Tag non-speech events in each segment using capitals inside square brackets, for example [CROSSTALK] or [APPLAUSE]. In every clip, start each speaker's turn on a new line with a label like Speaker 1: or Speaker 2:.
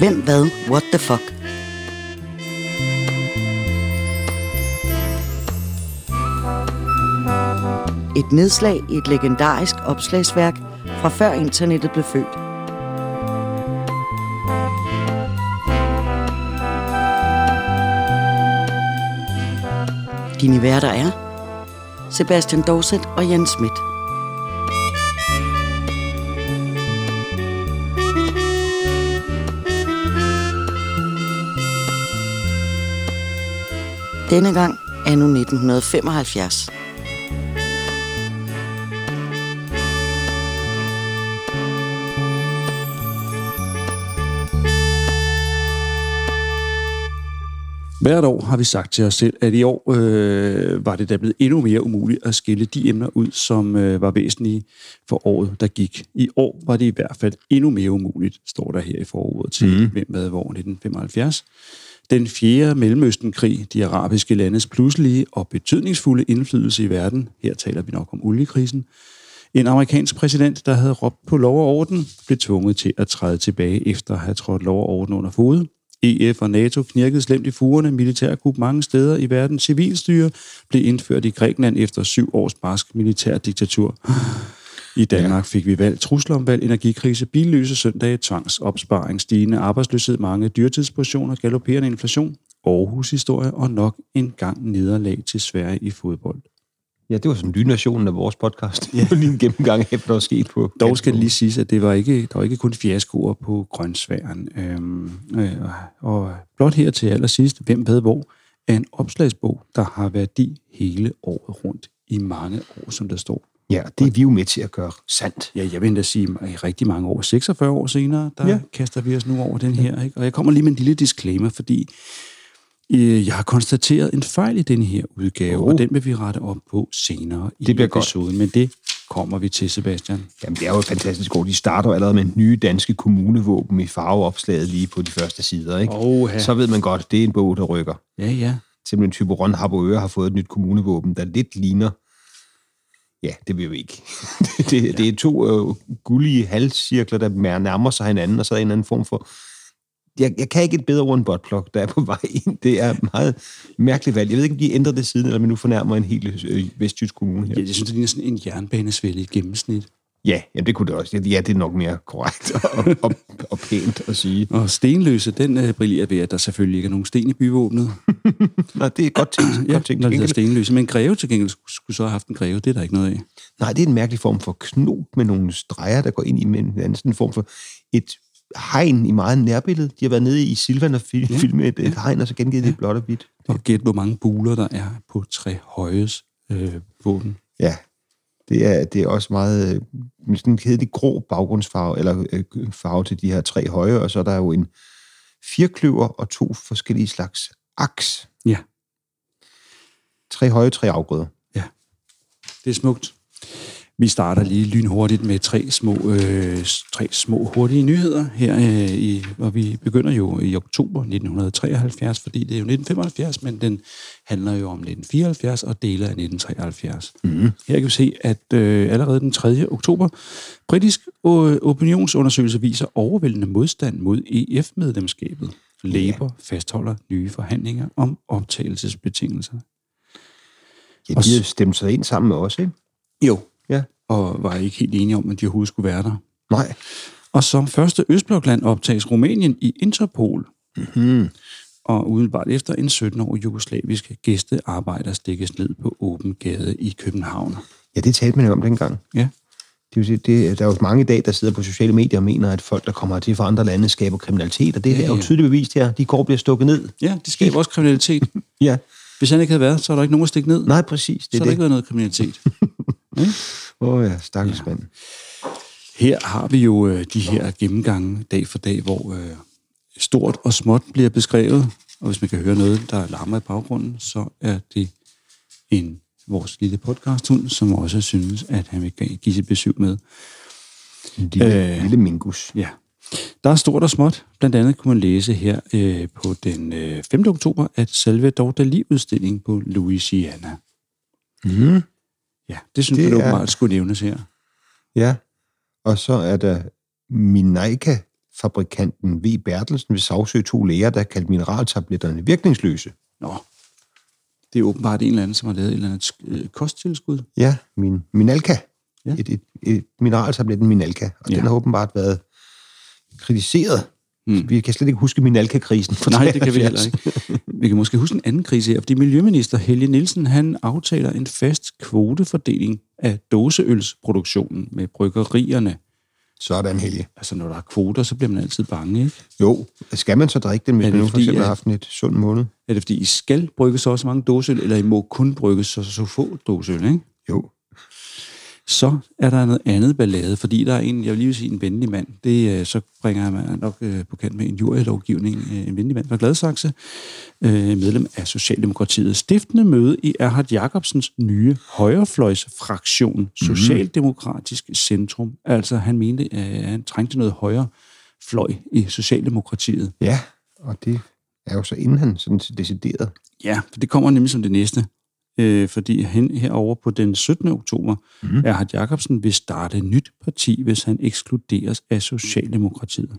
Speaker 1: Hvem, hvad, what the fuck? Et nedslag i et legendarisk opslagsværk fra før internettet blev født. Dine værter er Sebastian Dorset og Jens Schmidt. Denne gang er nu 1975.
Speaker 2: Hvert år har vi sagt til os selv, at i år øh, var det da blevet endnu mere umuligt at skille de emner ud, som øh, var væsentlige for året, der gik. I år var det i hvert fald endnu mere umuligt, står der her i forordet til mm. Hvem hvad hvor 1975. Den fjerde Mellemøstenkrig, de arabiske landes pludselige og betydningsfulde indflydelse i verden, her taler vi nok om oliekrisen, en amerikansk præsident, der havde råbt på lov og orden, blev tvunget til at træde tilbage efter at have trådt lov og orden under fod. EF og NATO knirkede slemt i fugerne, militærkup mange steder i verden, civilstyre blev indført i Grækenland efter syv års barsk militærdiktatur. I Danmark fik vi valg, trusler om valg, energikrise, billøse søndage, tvangsopsparing, stigende arbejdsløshed, mange dyrtidspositioner, galopperende inflation, Aarhus historie og nok en gang nederlag til Sverige i fodbold.
Speaker 3: Ja, det var sådan lynnationen af vores podcast. Ja. [LAUGHS] lige en gennemgang af, hvad der var sket på.
Speaker 2: Dog skal det lige siges, at det var ikke, der var ikke kun fiaskoer på grøntsværen. Øhm, øh, og blot her til allersidst, hvem ved hvor, er en opslagsbog, der har værdi hele året rundt i mange år, som der står.
Speaker 3: Ja, det er vi jo med til at gøre sandt.
Speaker 2: Ja, jeg vil endda sige, at i rigtig mange år, 46 år senere, der ja. kaster vi os nu over den her. Ikke? Og jeg kommer lige med en lille disclaimer, fordi øh, jeg har konstateret en fejl i den her udgave, oh. og den vil vi rette op på senere i
Speaker 3: det bliver
Speaker 2: episoden. Godt. Men det kommer vi til, Sebastian.
Speaker 3: Jamen, det er jo fantastisk godt. De starter allerede med nye danske kommunevåben i farveopslaget lige på de første sider. Ikke?
Speaker 2: Oh,
Speaker 3: Så ved man godt, det er en bog, der rykker.
Speaker 2: Ja, ja.
Speaker 3: Simpelthen Typeron Harboøre har fået et nyt kommunevåben, der lidt ligner Ja, det vil vi ikke. [LAUGHS] det, det, ja. det er to øh, gullige halscirkler, der nærmer sig hinanden, og så er der en anden form for... Jeg, jeg kan ikke et bedre ord end botplok, der er på [LAUGHS] vej ind. Det er meget mærkeligt valg. Jeg ved ikke, om de ændrer det siden, eller om nu fornærmer en helt øh, vestjysk kommune her.
Speaker 2: Ja, jeg synes, det ligner sådan en jernbanesvælde i gennemsnit.
Speaker 3: Ja, jamen det kunne det også. Ja, det er nok mere korrekt og, og, og pænt at sige.
Speaker 2: Og stenløse, den uh, brillerer ved, at der selvfølgelig ikke er nogen sten i byvåbnet. [LAUGHS]
Speaker 3: Nej, det er godt tænkt.
Speaker 2: ja,
Speaker 3: godt tænkt.
Speaker 2: når det er stenløse. Men greve til gengæld skulle så have haft en greve. Det er der ikke noget af.
Speaker 3: Nej, det er en mærkelig form for knop med nogle streger, der går ind i med en anden sådan form for et hegn i meget nærbillede. De har været nede i Silvan og fil- ja, filmet et, et hegn, og så gengivet ja. det blot og hvidt.
Speaker 2: Og gæt, hvor mange buler der er på tre højes øh, våben.
Speaker 3: Ja, det er, det er også meget øh, sådan en kedelig grå baggrundsfarve, eller øh, farve til de her tre høje, og så er der jo en firkløver og to forskellige slags aks.
Speaker 2: Ja.
Speaker 3: Tre høje, tre afgrøder.
Speaker 2: Ja, det er smukt. Vi starter lige lynhurtigt med tre små, øh, tre små hurtige nyheder her, øh, i, og vi begynder jo i oktober 1973, fordi det er jo 1975, men den handler jo om 1974 og dele af 1973. Mm. Her kan vi se, at øh, allerede den 3. oktober, britisk øh, opinionsundersøgelse viser overvældende modstand mod EF-medlemskabet. Labour fastholder nye forhandlinger om optagelsesbetingelser.
Speaker 3: Ja, de har stemt sig ind sammen med os, ikke?
Speaker 2: Jo,
Speaker 3: Ja.
Speaker 2: og var ikke helt enige om, at de overhovedet skulle være der.
Speaker 3: Nej.
Speaker 2: Og som første Østblokland optages Rumænien i Interpol.
Speaker 3: Mm-hmm.
Speaker 2: Og udenbart efter en 17-årig jugoslavisk gæstearbejder stikkes ned på åben gade i København.
Speaker 3: Ja, det talte man jo om dengang.
Speaker 2: Ja.
Speaker 3: Det vil sige, det, der er jo mange i dag, der sidder på sociale medier og mener, at folk, der kommer til fra andre lande, skaber kriminalitet, og det
Speaker 2: Ja,
Speaker 3: er jo tydeligt bevist her. De går bliver stukket ned.
Speaker 2: Ja, det skaber også kriminalitet. [LAUGHS]
Speaker 3: Ja.
Speaker 2: Hvis han ikke havde været, så er der ikke nogen at stikke ned.
Speaker 3: Nej, præcis.
Speaker 2: så
Speaker 3: Det
Speaker 2: har
Speaker 3: er
Speaker 2: der
Speaker 3: det.
Speaker 2: ikke været noget kriminalitet. [LAUGHS]
Speaker 3: Åh oh, ja, stakkels
Speaker 2: Ja.
Speaker 3: mand.
Speaker 2: Her har vi jo øh, de her gennemgange dag for dag, hvor øh, stort og småt bliver beskrevet. Og hvis man kan høre noget, der larmer i baggrunden, så er det en vores lille podcasthund, som også synes, at han vil give sit besøg med.
Speaker 3: En lille,
Speaker 2: øh.
Speaker 3: lille mingus.
Speaker 2: Ja. Der er stort og småt. Blandt andet kunne man læse her øh, på den øh, 5. oktober, at Salvador Dali-udstilling på Louisiana.
Speaker 3: Mm.
Speaker 2: Ja, det synes
Speaker 3: Det
Speaker 2: jeg
Speaker 3: er-
Speaker 2: åbenbart skulle nævnes her.
Speaker 3: Ja. Og så er der Minaika fabrikanten V. Bertelsen ved sagsøge to læger, der kaldte mineraltabletterne virkningsløse.
Speaker 2: Nå, det er åbenbart en eller anden, som har lavet et eller andet øh, kosttilskud.
Speaker 3: Ja, min Minalka.
Speaker 2: Ja.
Speaker 3: Et, et, et mineraltabletten Minalka. Og
Speaker 2: ja.
Speaker 3: den har åbenbart været kritiseret.
Speaker 2: Mm.
Speaker 3: Vi kan slet ikke huske Minalka-krisen. fra
Speaker 2: Nej, det kan vi
Speaker 3: 73.
Speaker 2: heller ikke. Vi kan måske huske en anden krise her, fordi Miljøminister Helge Nielsen, han aftaler en fast kvotefordeling af dåseølsproduktionen med bryggerierne.
Speaker 3: Sådan, Helge.
Speaker 2: Altså, når der er kvoter, så bliver man altid bange, ikke?
Speaker 3: Jo, skal man så drikke den, hvis
Speaker 2: det
Speaker 3: man nu for eksempel
Speaker 2: at-
Speaker 3: har haft en et sund måned?
Speaker 2: Er det, fordi I skal brygge så også mange dåseøl, eller I må kun brygge så, så få dåseøl, ikke?
Speaker 3: Jo.
Speaker 2: Så er der noget andet ballade, fordi der er en, jeg vil lige sige en venlig mand, det øh, så bringer mig nok øh, på kant med en jurylovgivning, øh, en venlig mand fra Gladsaxe, øh, medlem af Socialdemokratiet. Stiftende møde i Erhard Jacobsens nye højrefløjsfraktion, Socialdemokratisk Centrum. Altså han mente, at han trængte noget højre fløj i Socialdemokratiet.
Speaker 3: Ja, og det er jo så inden han sådan decideret.
Speaker 2: Ja, for det kommer nemlig som det næste. Øh, fordi hen herover på den 17. oktober, mm. Erhard Jacobsen vil starte et nyt parti, hvis han ekskluderes af Socialdemokratiet.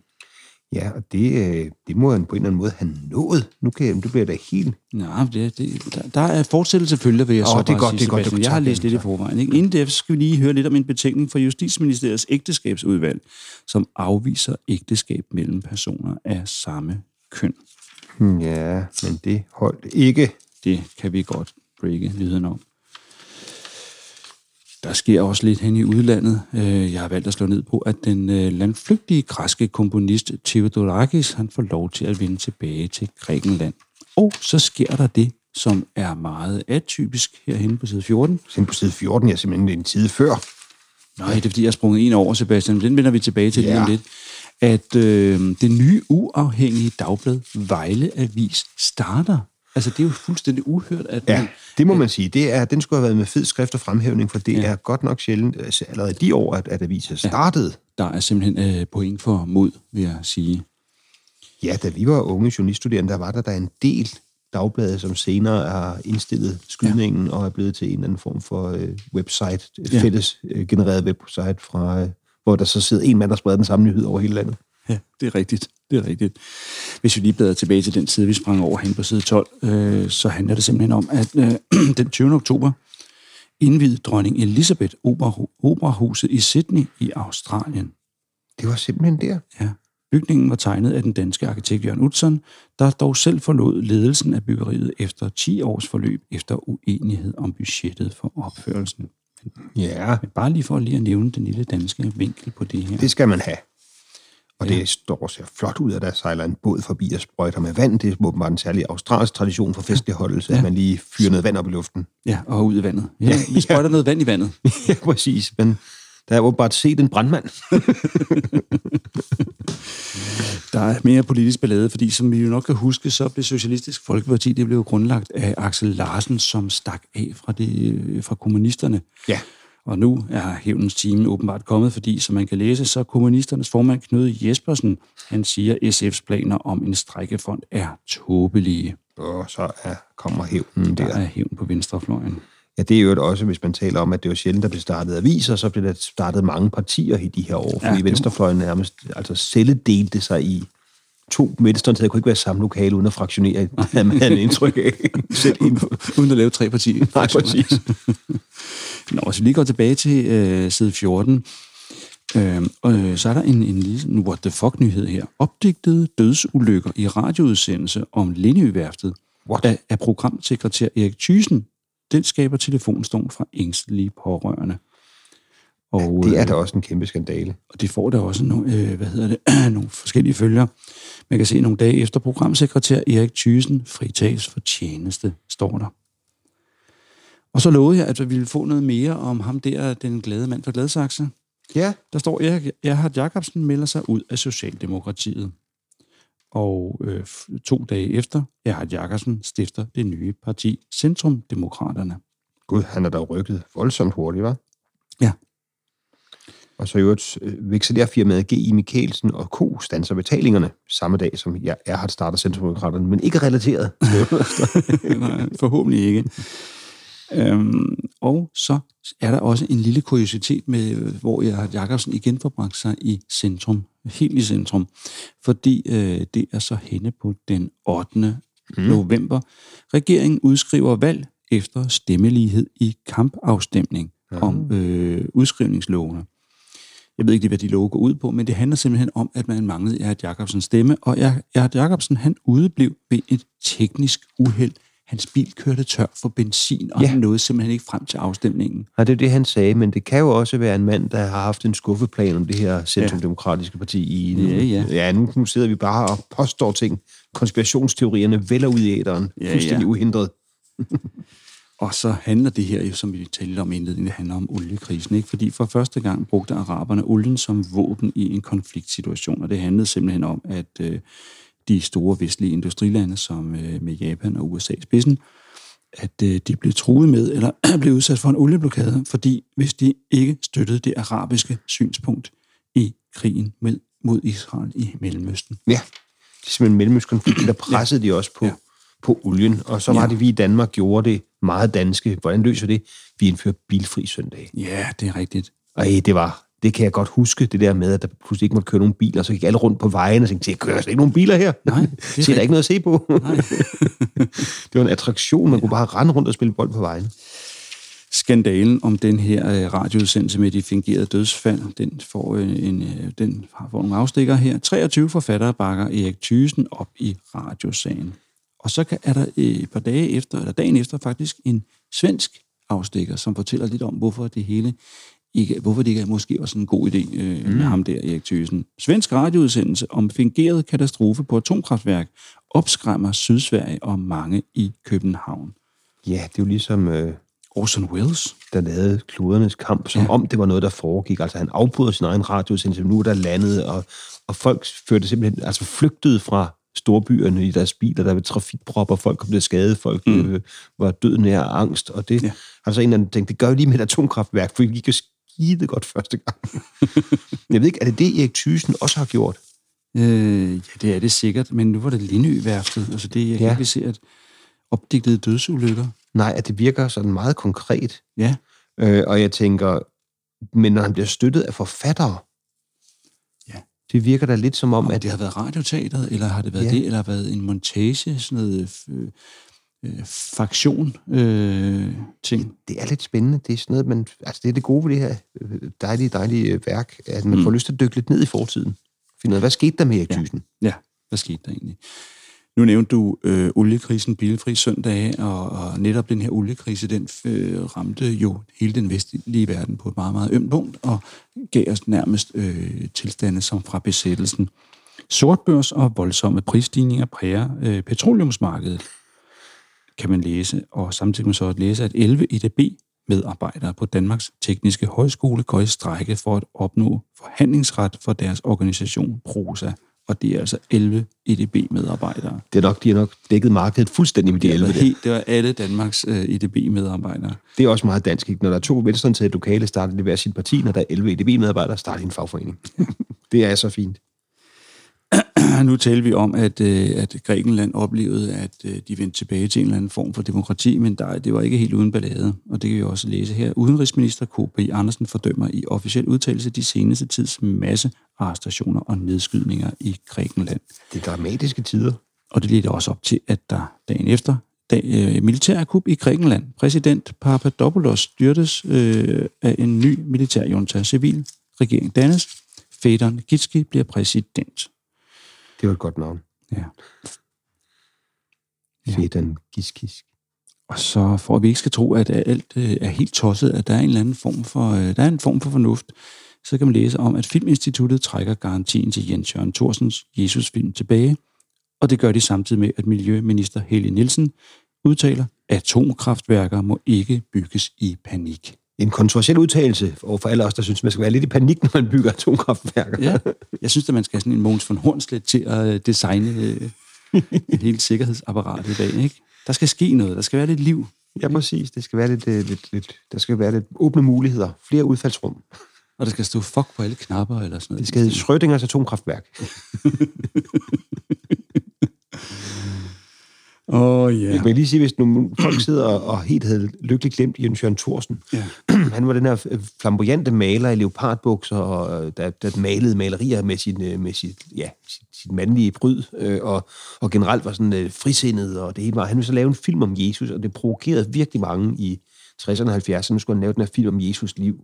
Speaker 3: Ja, og det, øh, det må han på en eller anden måde have nået. Nu kan jeg, du bliver da helt...
Speaker 2: Nej, det, det, der, der er fortsættelse følger, vil jeg
Speaker 3: Åh,
Speaker 2: så
Speaker 3: det er godt,
Speaker 2: sige,
Speaker 3: det er godt, du
Speaker 2: Sebastian.
Speaker 3: kan
Speaker 2: Jeg har læst lidt i forvejen. Ikke? Inden det skal vi lige høre lidt om en betænkning fra Justitsministeriets ægteskabsudvalg, som afviser ægteskab mellem personer af samme køn.
Speaker 3: Ja, men det holdt ikke.
Speaker 2: Det kan vi godt breake viden om. Der sker også lidt hen i udlandet. Øh, Jeg har valgt at slå ned på, at den øh, landflygtige græske komponist Theodorakis, han får lov til at vende tilbage til Grækenland. Og så sker der det, som er meget atypisk herhenne på side 14.
Speaker 3: Sen på side 14, jeg er simpelthen en tid før.
Speaker 2: Nej, det er fordi, jeg har sprunget en over, Sebastian. Den vender vi tilbage til lige om
Speaker 3: Ja.
Speaker 2: lidt. At øh, det nye uafhængige dagblad Vejle Avis starter. Altså, det er jo fuldstændig uhørt, at
Speaker 3: Ja,
Speaker 2: man,
Speaker 3: det må man sige. Det er, den skulle have været med fed skrift og fremhævning, for det
Speaker 2: Ja.
Speaker 3: ja. er godt nok sjældent, altså allerede de år, at, at aviser startede.
Speaker 2: der er simpelthen øh, point for mod, vil jeg sige.
Speaker 3: Ja, da vi var unge journaliststuderende, der var der, der en del dagblade, som senere har indstillet skydningen ja. og er blevet til en eller anden form for øh, website,
Speaker 2: Ja.
Speaker 3: fælles øh, genereret website, fra, øh, hvor der så sidder en mand, der spreder den samme nyhed over hele landet.
Speaker 2: Ja, det er rigtigt. Det er rigtigt. Hvis vi lige bladrer tilbage til den side, vi sprang over hen på side 12, øh, så handler det simpelthen om, at øh, [CLEARS THROAT] den 20. oktober indvidede dronning Elizabeth opera, operahuset i Sydney i Australien.
Speaker 3: Det var simpelthen der.
Speaker 2: Ja. Bygningen var tegnet af den danske arkitekt Jørgen Utzon, der dog selv forlod ledelsen af byggeriet efter 10 års forløb efter uenighed om budgettet for opførelsen.
Speaker 3: Ja,
Speaker 2: Men bare lige for lige at nævne den lille danske vinkel på det her.
Speaker 3: det skal man have. Og
Speaker 2: Ja.
Speaker 3: ja. det står ser flot ud, at der sejler en båd forbi og sprøjter med vand. Det er åbenbart en særlig australsk tradition for festligholdelse, ja. at man lige fyrer noget vand op i luften.
Speaker 2: Ja, og ud i vandet. Ja, [LAUGHS] vi sprøjter noget vand i vandet. [LAUGHS]
Speaker 3: ja, præcis. Men der er åbenbart set en brandmand. [LAUGHS]
Speaker 2: Der er mere politisk ballade, fordi som vi jo nok kan huske, så blev Socialistisk Folkeparti det blev grundlagt af Axel Larsen, som stak af fra, det, øh, fra kommunisterne.
Speaker 3: Ja.
Speaker 2: Og nu er hævnens time åbenbart kommet, fordi som man kan læse, så er kommunisternes formand Knud Jespersen, han siger, at SF's planer om en strækkefond er tåbelige.
Speaker 3: Og så er, kommer hævnen
Speaker 2: Der
Speaker 3: der.
Speaker 2: er hævn på venstrefløjen.
Speaker 3: Ja, det er jo også, hvis man taler om, at det var sjældent, der blev startet aviser, så blev der startet mange partier i de her år, fordi
Speaker 2: Ja,
Speaker 3: venstrefløjen nærmest altså celledelte sig i to venstreorienterede kunne ikke være samme lokale uden at fraktionere, havde man indtryk af. Selv [LAUGHS]
Speaker 2: Uden at lave tre partier.
Speaker 3: Nej, præcis. [LAUGHS]
Speaker 2: Nå, hvis vi lige går tilbage til øh, side 14, øh, og, øh, så er der en, en lille what the fuck-nyhed her. Opdigtede dødsulykker i radioudsendelse om Lindøværftet af, af programsekretær Erik Thyssen. Den skaber telefonstorm fra ængstelige pårørende. Og,
Speaker 3: Det er
Speaker 2: øh,
Speaker 3: da også en kæmpe skandale.
Speaker 2: og det får der også nogle, øh, hvad hedder det, [CLEARS THROAT] nogle forskellige følger. Man kan se nogle dage efter programsekretær Erik Thyssen fritages for tjeneste, står der. Og så lovede jeg, at vi ville få noget mere om ham der, den glade mand fra Gladsaxe.
Speaker 3: Ja,
Speaker 2: Der står, Erik Erhard Jacobsen melder sig ud af Socialdemokratiet. Og øh, to dage efter, Erhard Jacobsen stifter det nye parti Centrum Demokraterne.
Speaker 3: gud, han er da rykket voldsomt hurtigt, var?
Speaker 2: Ja.
Speaker 3: Og så i øvrigt øh, vekselerfirmaet G.I. Mikkelsen og Co. stanser betalingerne samme dag, som jeg er har startet Centrumdemokraterne, men ikke relateret. [LAUGHS]
Speaker 2: Nej, forhåbentlig ikke. Øhm, og så er der også en lille kuriositet med, hvor jeg Jacobsen igen får bragt sig i centrum helt i centrum, fordi øh, det er så henne på den 8. Mm. november. Regeringen udskriver valg efter stemmelighed i kampafstemning ja. om øh, udskrivningslovene. Jeg ved ikke, hvad de love går ud på, men det handler simpelthen om, at man manglede Erhard Jacobsens stemme, og Erhard Jacobsen, han udeblev ved et teknisk uheld. Hans bil kørte tør for benzin, og ja. han nåede simpelthen ikke frem til afstemningen.
Speaker 3: Ja, det er det, han sagde, men det kan jo også være en mand, der har haft en skuffeplan om det her centrumdemokratiske parti i nu.
Speaker 2: Ja, ja.
Speaker 3: ja nu, nu sidder vi bare og påstår ting. Konspirationsteorierne vælger ud i æderen,
Speaker 2: Ja,
Speaker 3: fuldstændig
Speaker 2: ja.
Speaker 3: uhindret. [LAUGHS]
Speaker 2: Og så handler det her jo, som vi talte om indledningen, det handler om oliekrisen. Ikke? Fordi for første gang brugte araberne olien som våben i en konfliktsituation, og det handlede simpelthen om, at øh, de store vestlige industrilande, som øh, med Japan og USA i spidsen, at øh, de blev truet med, eller [CLEARS THROAT] blev udsat for en olieblokade, fordi hvis de ikke støttede det arabiske synspunkt i krigen med, mod Israel i Mellemøsten.
Speaker 3: Ja, det er simpelthen mellemøstkonflikten, der pressede ja. de også på,
Speaker 2: Ja.
Speaker 3: på olien. Og så var
Speaker 2: Ja.
Speaker 3: det, vi i Danmark gjorde det meget danske. Hvordan løser det? Vi indfører bilfri søndag.
Speaker 2: Ja, det er rigtigt.
Speaker 3: Og det var, det kan jeg godt huske, det der med, at der pludselig ikke måtte køre nogen biler, så gik alle rundt på vejen og tænkte, kører der slet ikke nogen biler her?
Speaker 2: Nej, [LAUGHS] det er
Speaker 3: der er ikke noget at se på.
Speaker 2: Nej. [LAUGHS]
Speaker 3: det var en attraktion, man kunne bare rende rundt og spille bold på vejen.
Speaker 2: skandalen om den her øh, radioudsendelse med de fingerede dødsfald, den får, øh, en, øh, den har- får nogle afstikker her. 23 forfattere bakker Erik Thysen op i radiosagen. Og så er der et par dage efter, eller dagen efter faktisk, en svensk afstikker, som fortæller lidt om, hvorfor det hele ikke, hvorfor det ikke måske var sådan en god idé øh, mm. med ham der, Erik Thysen. Svensk radioudsendelse om fingeret katastrofe på atomkraftværk opskræmmer Sydsverige og mange i København.
Speaker 3: Ja, det er jo ligesom, øh,
Speaker 2: Orson Welles.
Speaker 3: der lavede kludernes kamp, som
Speaker 2: Ja.
Speaker 3: om det var noget, der foregik. Altså han afbryder sin egen radioudsendelse, nu er der landet, og, og folk førte simpelthen, altså flygtede fra storbyerne i deres biler, der var trafikpropper, folk kom til skade, folk mm. øh, var død nær af angst, og det
Speaker 2: Ja.
Speaker 3: ja. har så en eller anden tænkt, det gør vi lige med et atomkraftværk, for vi jo skide godt første gang. [LAUGHS] Jeg ved ikke, er det det, Erik Thyssen også har gjort?
Speaker 2: Øh, ja, det er det sikkert, men nu var det Lindø-værftet. Altså det, jeg kan
Speaker 3: Ja.
Speaker 2: ikke se, at opdigtede dødsulykker.
Speaker 3: Nej, at det virker sådan meget konkret.
Speaker 2: Ja,
Speaker 3: Øh, og jeg tænker, men når han bliver støttet af forfattere,
Speaker 2: Ja.
Speaker 3: det virker da lidt som om,
Speaker 2: om
Speaker 3: at
Speaker 2: det har været radioteateret, eller har det været
Speaker 3: Ja.
Speaker 2: det, eller har været en montage, sådan noget øh, øh, faktion øh, ting.
Speaker 3: det er lidt spændende. Det er sådan noget, man, altså det er det gode ved det her øh, dejlige, dejlige øh, værk, at man
Speaker 2: Mm.
Speaker 3: får lyst til at dykke lidt ned i fortiden. Finde ud af, hvad skete der med Erik
Speaker 2: Ja.
Speaker 3: Thyssen?
Speaker 2: Ja, hvad skete der egentlig? Nu nævnte du øh, oliekrisen, bilfri søndag, og, og netop den her oliekrise, den øh, ramte jo hele den vestlige verden på et meget, meget ømt punkt, og gav os nærmest øh, tilstande som fra besættelsen. Sortbørs og voldsomme prisstigninger præger øh, petroleumsmarkedet, kan man læse, og samtidig med så læse, at 11 EDB-medarbejdere på Danmarks Tekniske Højskole går i strække for at opnå forhandlingsret for deres organisation Prosa. Og det er altså 11 EDB-medarbejdere.
Speaker 3: Det er nok, de har nok dækket markedet fuldstændig med de
Speaker 2: Det,
Speaker 3: 11
Speaker 2: var
Speaker 3: der.
Speaker 2: helt, det var alle Danmarks øh, EDB-medarbejdere.
Speaker 3: Det er også meget dansk, ikke? Når der er to venstreorienterede lokale, starter de hver sit parti. Når der er 11 EDB-medarbejdere, starter en fagforening. [LAUGHS] det er så fint. [CLEARS THROAT]
Speaker 2: nu taler vi om, at, øh, at Grækenland oplevede, at øh, de vendte tilbage til en eller anden form for demokrati, men der, det var ikke helt uden ballade, og det kan vi også læse her. Udenrigsminister K.P. Andersen fordømmer i officiel udtalelse de seneste tids masse arrestationer og nedskydninger i Grækenland.
Speaker 3: Det er dramatiske tider.
Speaker 2: Og det ledte også op til, at der dagen efter dag, øh, militærkup i Grækenland. Præsident Papadopoulos styrtes øh, af en ny militærjunta. Civil regering dannes. Fedon Gitski bliver præsident.
Speaker 3: Det var et godt navn.
Speaker 2: Ja.
Speaker 3: Ja. Fedan Giskis.
Speaker 2: Og så for at vi ikke skal tro, at alt øh, er helt tosset, at der er en eller anden form for, øh, der er en form for fornuft, så kan man læse om, at Filminstituttet trækker garantien til Jens Jørgen Thorsens Jesus-film tilbage, og det gør de samtidig med, at Miljøminister Helge Nielsen udtaler, at atomkraftværker må ikke bygges i panik.
Speaker 3: En kontroversiel udtalelse over for alle os, der synes, man skal være lidt i panik, når man bygger atomkraftværker.
Speaker 2: Ja, jeg synes, at man skal have sådan en Mogens von Hornslet til at øh, designe øh, et helt sikkerhedsapparat i dag. Ikke? Der skal ske noget, der skal være lidt liv.
Speaker 3: ja, præcis. Det skal være lidt, øh, lidt, lidt, der skal være lidt åbne muligheder. Flere udfaldsrum.
Speaker 2: Og der skal stå fuck på alle knapper eller sådan noget.
Speaker 3: Det skal hedde Schrödingers atomkraftværk. [LAUGHS]
Speaker 2: Oh, ja.
Speaker 3: Jeg kan lige sige, hvis nogle folk sidder og, helt havde lykkeligt glemt Jens Jørgen Thorsen.
Speaker 2: Ja. [CLEARS THROAT]
Speaker 3: Han var den her flamboyante maler i leopardbukser, og øh, der, der malede malerier med sin, øh, med sit, ja, sit, sit mandlige bryd, øh, og, og generelt var sådan øh, frisindet, og det hele var. Han ville så lave en film om Jesus, og det provokerede virkelig mange i 60'erne og 70'erne. Nu skulle han lave den her film om Jesus liv.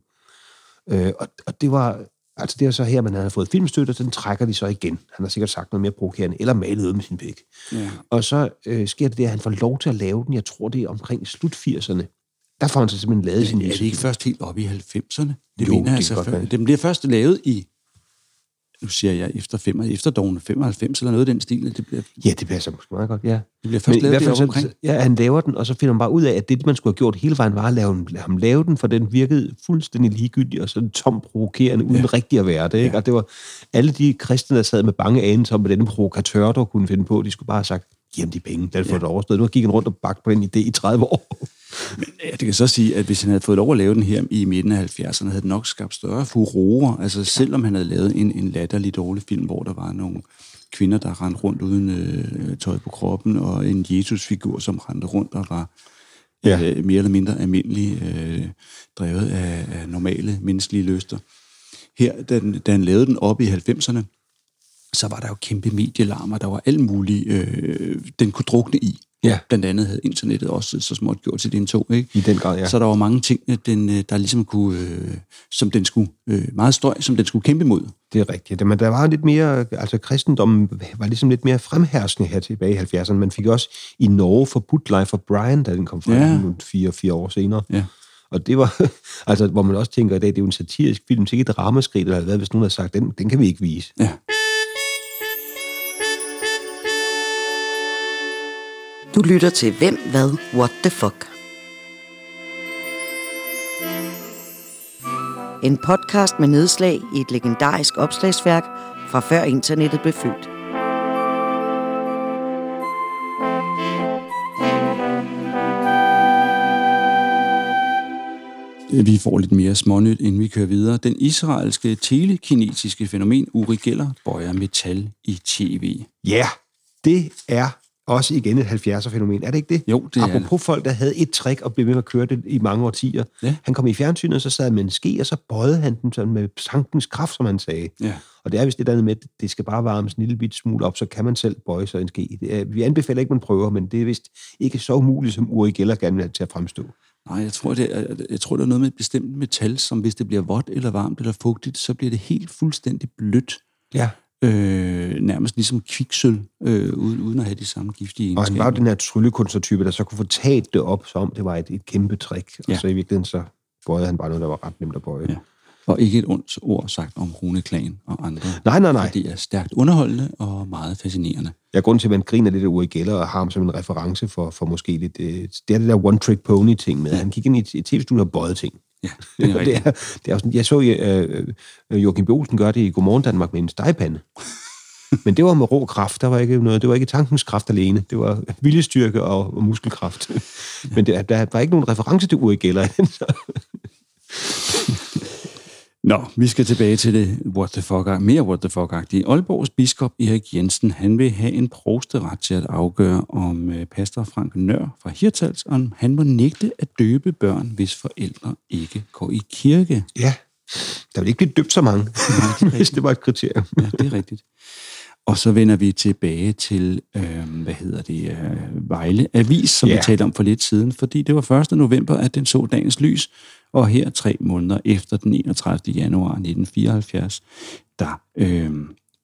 Speaker 3: Øh, og, og det var Altså det er så her, man havde fået filmstøtte, og den trækker de så igen. Han har sikkert sagt noget mere provokerende, eller malet ud med sin pæk.
Speaker 2: Ja.
Speaker 3: Og så øh, sker det det, at han får lov til at lave den, jeg tror det er omkring slut 80'erne. Der får han så simpelthen lavet sin
Speaker 2: Er det ikke først helt op i 90'erne? Det
Speaker 3: Jo,
Speaker 2: mener
Speaker 3: det
Speaker 2: jeg
Speaker 3: kan godt være.
Speaker 2: Den bliver først lavet i, nu siger jeg efter, fem, efter dogene 95 eller noget af den stil. Det bliver,
Speaker 3: Ja, det passer måske meget godt, ja.
Speaker 2: det bliver først
Speaker 3: Men i
Speaker 2: lavet
Speaker 3: fald
Speaker 2: omkring.
Speaker 3: ja, han laver den, og så finder man bare ud af, at det, man skulle have gjort hele vejen, var at lave, lade ham lave den, for den virkede fuldstændig ligegyldig og sådan tom provokerende, uden ja. rigtig at være det. Ikke? Og det var alle de kristne, der sad med bange anelser om, hvad denne provokatør, der kunne finde på, de skulle bare have sagt, giv ham de penge, det få det overstået. Nu gik han rundt og bagt på den idé i 30 år.
Speaker 2: Ja, det kan så sige, at hvis han havde fået lov at lave den her i midten af 70'erne, havde den nok skabt større furore. Altså selvom han havde lavet en, en latterlig dårlig film, hvor der var nogle kvinder, der rendte rundt uden øh, tøj på kroppen, og en Jesus-figur, som rendte rundt og var
Speaker 3: Ja.
Speaker 2: ja. øh, mere eller mindre almindelig, øh, drevet af, af normale menneskelige lyster. Her, da, den, da han lavede den op i 90'erne, så var der jo kæmpe medielarmer, der var alt muligt, øh, den kunne drukne i.
Speaker 3: Ja.
Speaker 2: Blandt andet havde internettet også så småt gjort til den to, ikke?
Speaker 3: I den grad, ja.
Speaker 2: Så der var mange ting, at den, øh, der ligesom kunne, øh, som den skulle, øh, meget støj, som den skulle kæmpe mod.
Speaker 3: Det er rigtigt. Men der var lidt mere, altså kristendommen var ligesom lidt mere fremherskende her tilbage i 70'erne. Man fik også i Norge forbudt Life of Brian, da den kom frem
Speaker 2: Ja.
Speaker 3: fire, fire år senere.
Speaker 2: Ja.
Speaker 3: Og det var, [LAUGHS] altså, hvor man også tænker i dag, det er jo en satirisk film, er ikke et ramaskrig, eller hvad, hvis nogen havde sagt, den, den kan vi ikke vise.
Speaker 2: Ja.
Speaker 1: Du lytter til Hvem, Hvad, What the Fuck. En podcast med nedslag i et legendarisk opslagsværk fra før internettet blev født.
Speaker 2: Vi får lidt mere smånyt, inden vi kører videre. Den israelske telekinetiske fænomen Uri Geller bøjer metal i tv.
Speaker 3: Ja, yeah, det er også igen et 70'er-fænomen. Er det ikke det?
Speaker 2: Jo, det er
Speaker 3: Apropos folk, der havde et trick og blev med at køre det i mange årtier.
Speaker 2: Ja.
Speaker 3: Han kom i fjernsynet, og så sad med en ske, og så bøjede han den sådan med sankens kraft, som han sagde.
Speaker 2: Ja.
Speaker 3: Og det er vist det der med, at det skal bare varmes en lille bit smule op, så kan man selv bøje sig en ske. Det er, vi anbefaler ikke, at man prøver, men det er vist ikke så umuligt, som Uri Geller gerne vil have til at fremstå.
Speaker 2: Nej, jeg tror, det er, jeg tror, det er noget med et bestemt metal, som hvis det bliver vådt eller varmt eller fugtigt, så bliver det helt fuldstændig blødt.
Speaker 3: Ja.
Speaker 2: Øh, nærmest ligesom kviksøl, øh, uden, uden at have de samme giftige
Speaker 3: Og han var
Speaker 2: egenskaber.
Speaker 3: den her tryllekunstnertype, der så kunne få taget det op, som om det var et, et kæmpe trick. Og
Speaker 2: Ja.
Speaker 3: så i virkeligheden så bøjede han bare noget, der var ret nemt at bøje.
Speaker 2: Ja. Og ikke et ondt ord sagt om Rune Klan og andre.
Speaker 3: Nej, nej, nej.
Speaker 2: Det er stærkt underholdende og meget fascinerende.
Speaker 3: Ja, grunden til, at man griner lidt af Uri Geller og har ham som en reference for, for måske lidt... Øh, det er det der one-trick pony-ting med. Ja. Han gik ind i et, et tv-studie og bøjede ting.
Speaker 2: Ja, det er [LAUGHS]
Speaker 3: det, er, det er sådan, jeg så øh, øh, Joachim B. Olsen gøre det i Godmorgen Danmark med en stegepande. [LAUGHS] Men det var med rå kraft, der var ikke noget, det var ikke tankens kraft alene, det var viljestyrke og, og muskelkraft. Men det, der var ikke nogen reference til Uri Geller. [LAUGHS]
Speaker 2: Nå, vi skal tilbage til det what the fuck, mere what the fuck-agtige. Aalborgs biskop Erik Jensen, han vil have en provsteret til at afgøre, om øh, pastor Frank Nør fra Hirtals, om han må nægte at døbe børn, hvis forældre ikke går i kirke.
Speaker 3: Ja, der ville ikke blive døbt så mange, hvis [LAUGHS] det var et kriterium.
Speaker 2: Ja, det er rigtigt. Og så vender vi tilbage til, øh, hvad hedder det, øh, Vejle Avis, som
Speaker 3: Ja.
Speaker 2: vi talte om for lidt siden, fordi det var 1. november, at den så dagens lys, og her tre måneder efter den 31. januar 1974, der, øh,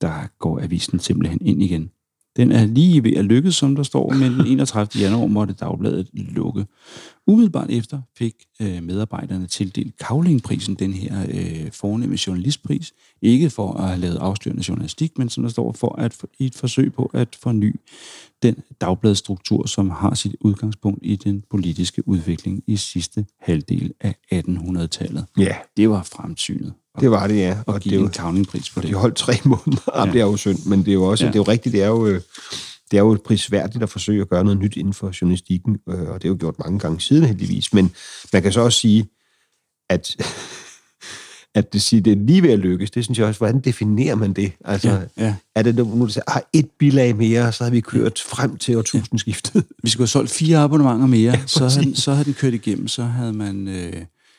Speaker 2: der går avisen simpelthen ind igen. Den er lige ved at lykkes, som der står, men den 31. januar måtte dagbladet lukke. Umiddelbart efter fik øh, medarbejderne tildelt Kavlingprisen, den her øh, fornemme journalistpris, ikke for at have lavet afstyrende journalistik, men som der står for at i et forsøg på at forny den dagbladstruktur, som har sit udgangspunkt i den politiske udvikling i sidste halvdel af 1800-tallet.
Speaker 3: Ja,
Speaker 2: Det var fremsynet
Speaker 3: det var det, ja.
Speaker 2: at
Speaker 3: Og
Speaker 2: give
Speaker 3: det,
Speaker 2: en
Speaker 3: var,
Speaker 2: Kavlingpris på det.
Speaker 3: de holdt tre [LAUGHS] måneder. Ja. Det er jo synd, men det er jo også,
Speaker 2: Ja.
Speaker 3: ja. det er jo rigtigt, det er jo, øh, det er jo prisværdigt at forsøge at gøre noget nyt inden for journalistikken, øh, og det er jo gjort mange gange siden heldigvis. Men man kan så også sige, at at det siger, det er lige ved at lykkes, det synes jeg også, hvordan definerer man det? Altså,
Speaker 2: Ja, ja.
Speaker 3: er det nu, du siger, har et bilag mere, så har vi kørt frem til årtusindskiftet?
Speaker 2: Vi skulle have solgt fire abonnementer mere, ja, så, havde, så havde den kørt igennem, så havde man... Øh,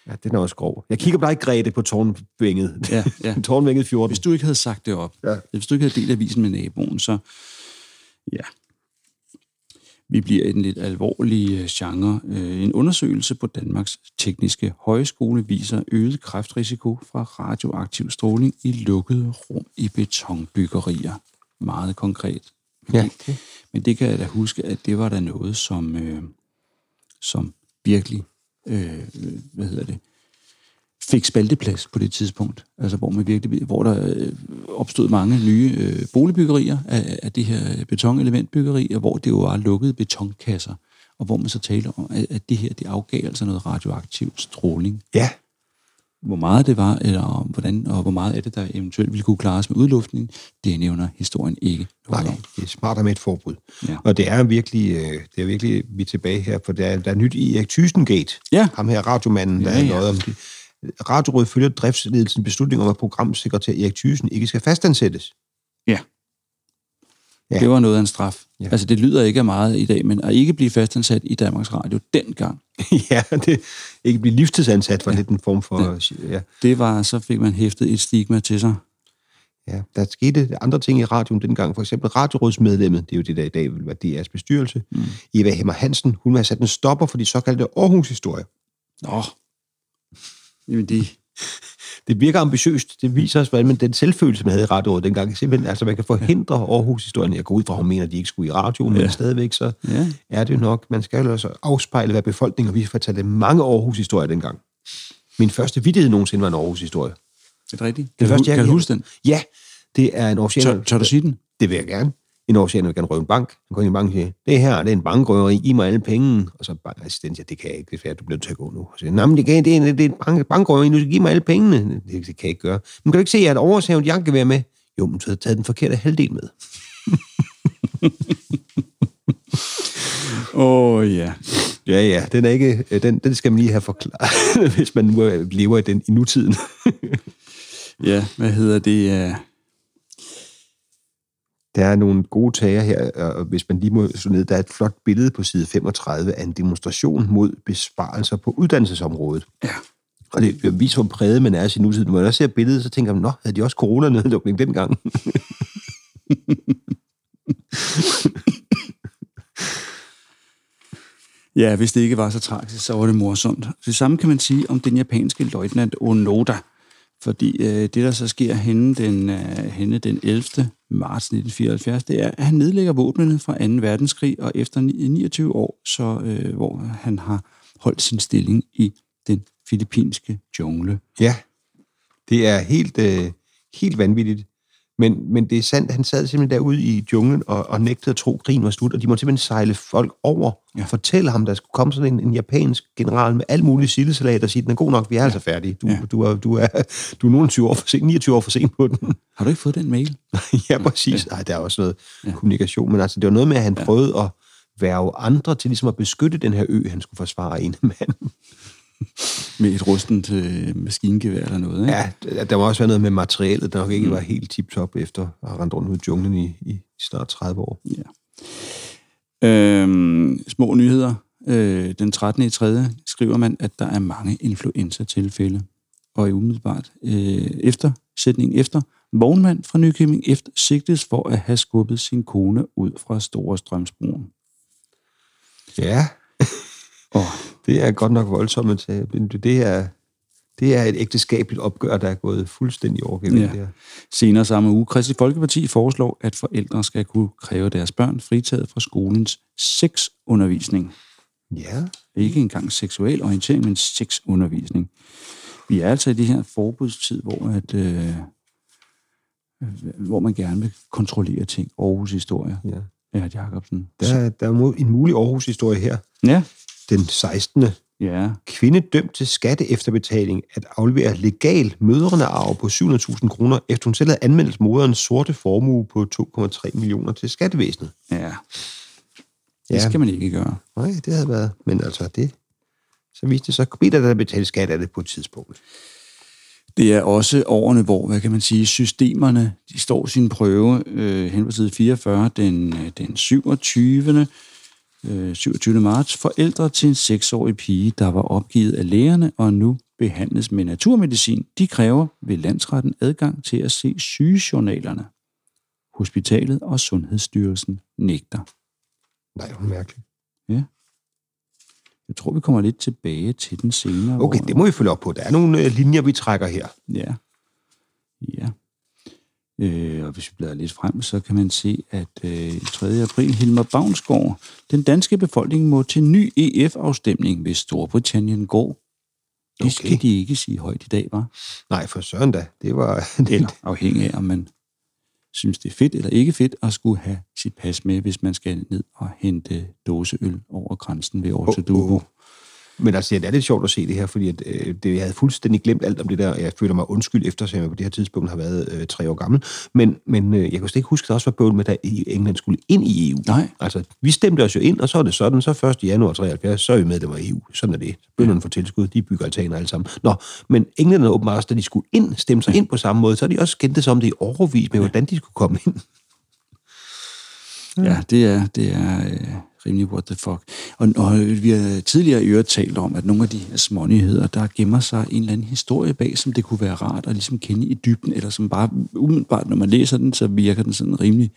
Speaker 3: ja, den er også grov. Jeg kigger på dig, Grete, på tårnvænget.
Speaker 2: Ja, ja. [LAUGHS]
Speaker 3: tårnvænget 14.
Speaker 2: hvis du ikke havde sagt det op,
Speaker 3: Ja.
Speaker 2: hvis du ikke havde delt avisen med naboen, så ja, vi bliver i den lidt alvorlige øh, genre. Øh, En undersøgelse på Danmarks Tekniske Højskole viser øget kræftrisiko fra radioaktiv stråling i lukkede rum i betonbyggerier. Meget konkret.
Speaker 3: Ja.
Speaker 2: Men det kan jeg da huske, at det var da noget, som, øh, som virkelig, øh, hvad hedder det, fik spalteplads på det tidspunkt. Altså hvor, man virkelig, hvor der øh, opstod mange nye øh, boligbyggerier af, af det her betonelementbyggeri, og hvor det jo var lukkede betonkasser, og hvor man så talte om, at, at det her det afgav altså noget radioaktiv stråling.
Speaker 3: Ja,
Speaker 2: Hvor meget det var, eller hvordan, og hvor meget af det, der eventuelt ville kunne klares med udluftning, det nævner historien ikke
Speaker 3: nej,
Speaker 2: om.
Speaker 3: det er smartere med et forbud.
Speaker 2: Ja.
Speaker 3: Og det er virkelig, øh, det er virkelig, vi er tilbage her, for der er, der er nyt i Erik Thysengate.
Speaker 2: Ja.
Speaker 3: Ham her, radiomanden, der
Speaker 2: Ja,
Speaker 3: er noget om det. Radiorådet følger driftsledelsen beslutning om, at programsekretær Erik Thyssen ikke skal fastansættes.
Speaker 2: Ja.
Speaker 3: Ja.
Speaker 2: Det var noget af en straf.
Speaker 3: Ja.
Speaker 2: Ja. Altså, det lyder ikke af meget i dag, men at ikke blive fastansat i Danmarks Radio dengang, [LAUGHS]
Speaker 3: ja, det ikke blive livstidsansat var ja. lidt en form for... Ja.
Speaker 2: det var, så fik man hæftet et stigma til sig.
Speaker 3: ja. Der skete andre ting i radioen dengang. For eksempel radiorådsmedlemmet, det er jo det, der i dag vil være DR's bestyrelse, mm. Eva Hemmer Hansen, hun har sat en stopper for de såkaldte Aarhus-historier.
Speaker 2: Nå, jamen det, [LAUGHS]
Speaker 3: Det virker ambitiøst. Det viser os, hvordan man, den selvfølelse, man havde i radiorådet dengang, simpelthen, altså man kan forhindre Aarhus-historien. Jeg går ud fra, at hun mener, at de ikke skulle i radioen, ja. men stadigvæk så
Speaker 2: ja,
Speaker 3: er det nok. Man skal jo altså afspejle, hvad befolkningen, og vi fortalte mange Aarhus-historier dengang. Min første vittighed nogensinde var en Aarhus-historie.
Speaker 2: det er rigtigt.
Speaker 3: Det
Speaker 2: Kan, du,
Speaker 3: første, jeg
Speaker 2: kan du huske den?
Speaker 3: Ja, det er en oceaner.
Speaker 2: Tør, tør du sige den?
Speaker 3: Det vil jeg gerne. En oceaner vil gerne røve en bank. Han går ind i banken og siger, det her det er en bankrøveri, giv mig alle penge. Og så bankassistent siger, det kan jeg ikke, det er færdigt, du bliver nødt til at gå nu. Og så siger, nej, men det, kan, det, er, det er en bank, bankrøveri, nu skal give mig alle pengene. Det, det kan jeg ikke gøre. Men kan du ikke se, at jeg har et jakkevær med? Jo, men du har taget den forkerte halvdel med. [LAUGHS]
Speaker 2: Åh, oh, ja.
Speaker 3: Ja, ja, den, er ikke, den, den skal man lige have forklaret, [LAUGHS] hvis man nu lever i, den, i nutiden.
Speaker 2: Ja, hvad hedder det? Uh,
Speaker 3: Der er nogle gode tager her, og hvis man lige må slå ned, der er et flot billede på side 35 af en demonstration mod besparelser på uddannelsesområdet.
Speaker 2: ja.
Speaker 3: Og det viser, hvor præget man er i sin nutid. Når man også ser billedet, så tænker man, nå, havde de også coronanedlukning dengang? [LAUGHS]
Speaker 2: Ja, hvis det ikke var så tragisk, så var det morsomt. Det samme kan man sige om den japanske løjtnant Onoda. Fordi øh, det, der så sker henne den, øh, henne den 11. marts 1974, det er, at han nedlægger våbnene fra 2. verdenskrig, og efter 29 øh, år, så, øh, hvor han har holdt sin stilling i den filippinske jungle.
Speaker 3: Ja, det er helt, øh, helt vanvittigt. Men, men det er sandt, han sad simpelthen derude i junglen og, og nægtede at tro, at krigen var slut, og de måtte simpelthen sejle folk over ja.
Speaker 2: Ja.
Speaker 3: og fortælle ham, der skulle komme sådan en, en japansk general med alt muligt sildesalat og sige, den er god nok, vi er ja. altså færdige. Du, ja.
Speaker 2: Ja.
Speaker 3: du, er, du, er, du er nogle 20 år for sent, 29 år for sent på den.
Speaker 2: Har du ikke fået den mail? [LAUGHS]
Speaker 3: ja, præcis. Ej, der er også noget ja.
Speaker 2: Ja.
Speaker 3: kommunikation, men altså, det var noget med, at han ja. prøvede at værve andre til ligesom at beskytte den her ø, han skulle forsvare en mand. [LAUGHS]
Speaker 2: Med et rustent øh, maskingevær eller noget, ikke?
Speaker 3: Ja, der- må også være noget med materialet, der nok ikke mm. var helt tip-top efter at have rendt rundt ud i junglen i, i snart 30 år.
Speaker 2: Ja. Øhm, små nyheder. Øh, den 13. i 3. skriver man, at der er mange influenza-tilfælde. Og i umiddelbart øh, efter, sætningen efter, vognmand fra Nykøbing efter sigtes for at have skubbet sin kone ud fra Store Strømsbroen.
Speaker 3: Ja, [LAUGHS]
Speaker 2: Og
Speaker 3: det er godt nok voldsomt. at Det er, det er et ægteskabeligt opgør, der er gået fuldstændig overgennem
Speaker 2: Ja.
Speaker 3: det her.
Speaker 2: senere samme uge, Kristelig Folkeparti foreslår, at forældre skal kunne kræve deres børn fritaget fra skolens sexundervisning.
Speaker 3: Ja,
Speaker 2: Ikke engang seksuel orientering, men sexundervisning. Vi er altså i det her forbudstid, hvor, at, øh, hvor man gerne vil kontrollere ting. Aarhus historie.
Speaker 3: ja.
Speaker 2: Ja, Jacobsen.
Speaker 3: Der, er- der er en mulig Aarhus-historie her.
Speaker 2: Ja.
Speaker 3: Den 16.
Speaker 2: Ja.
Speaker 3: Kvinde dømt til skatte efterbetaling at aflevere legal mødrende arv på 700.000 kroner, efter hun selv havde anmeldt moderens sorte formue på 2,3 millioner til skattevæsenet.
Speaker 2: Ja. Det
Speaker 3: Ja.
Speaker 2: skal man ikke gøre.
Speaker 3: Nej, det havde været... Men altså, det... Så viste det sig, at der betale skat af det på et tidspunkt.
Speaker 2: Det er også årene, hvor, hvad kan man sige, systemerne, de står sin prøve øh, hen på side 44, den, øh, den 27. Øh, 27. marts. Forældre til en seksårig pige, der var opgivet af lægerne og nu behandles med naturmedicin, de kræver ved landsretten adgang til at se sygejournalerne. Hospitalet og Sundhedsstyrelsen nægter.
Speaker 3: Nej, hvor mærkeligt.
Speaker 2: Ja. Jeg tror, vi kommer lidt tilbage til den senere.
Speaker 3: Okay,
Speaker 2: hvor-
Speaker 3: det må vi følge op på. Der er nogle øh, linjer, vi trækker her.
Speaker 2: Ja. Ja. Øh, og hvis vi bladrer lidt frem, så kan man se, at øh, 3. april Hilmar Bavnsgaard, den danske befolkning må til ny EF-afstemning, hvis Storbritannien går. Det
Speaker 3: Okay.
Speaker 2: skal de ikke sige højt i dag, var.
Speaker 3: Nej, for søren da. Det var... [LAUGHS]
Speaker 2: Eller afhængig af, om man synes, det er fedt eller ikke fedt at skulle have sit pas med, hvis man skal ned og hente dåseøl over grænsen ved Ortodubo.
Speaker 3: oh. Men altså, ja, det er lidt sjovt at se det her, fordi at, øh, det, jeg havde fuldstændig glemt alt om det der. Jeg føler mig undskyld efter, at jeg på det her tidspunkt har været øh, tre år gammel. Men, men øh, jeg kan slet ikke huske, at der også var bøvl med, at England skulle ind i EU.
Speaker 2: Nej.
Speaker 3: Altså, vi stemte os jo ind, og så er det sådan, så 1. januar 73, så er vi medlemmer af EU. Sådan er det. Bønderne får tilskud, de bygger altaner alle sammen. Nå, men englænderne åbenbart også, da de skulle ind, stemme sig ind på samme måde, så har de også skændtes om det i overvis med, hvordan de skulle komme ind.
Speaker 2: Ja, det er, det er øh, rimelig what the fuck. Og, og vi har tidligere i øvrigt talt om, at nogle af de her smånyheder, der gemmer sig en eller anden historie bag, som det kunne være rart at ligesom kende i dybden, eller som bare umiddelbart, når man læser den, så virker den sådan rimelig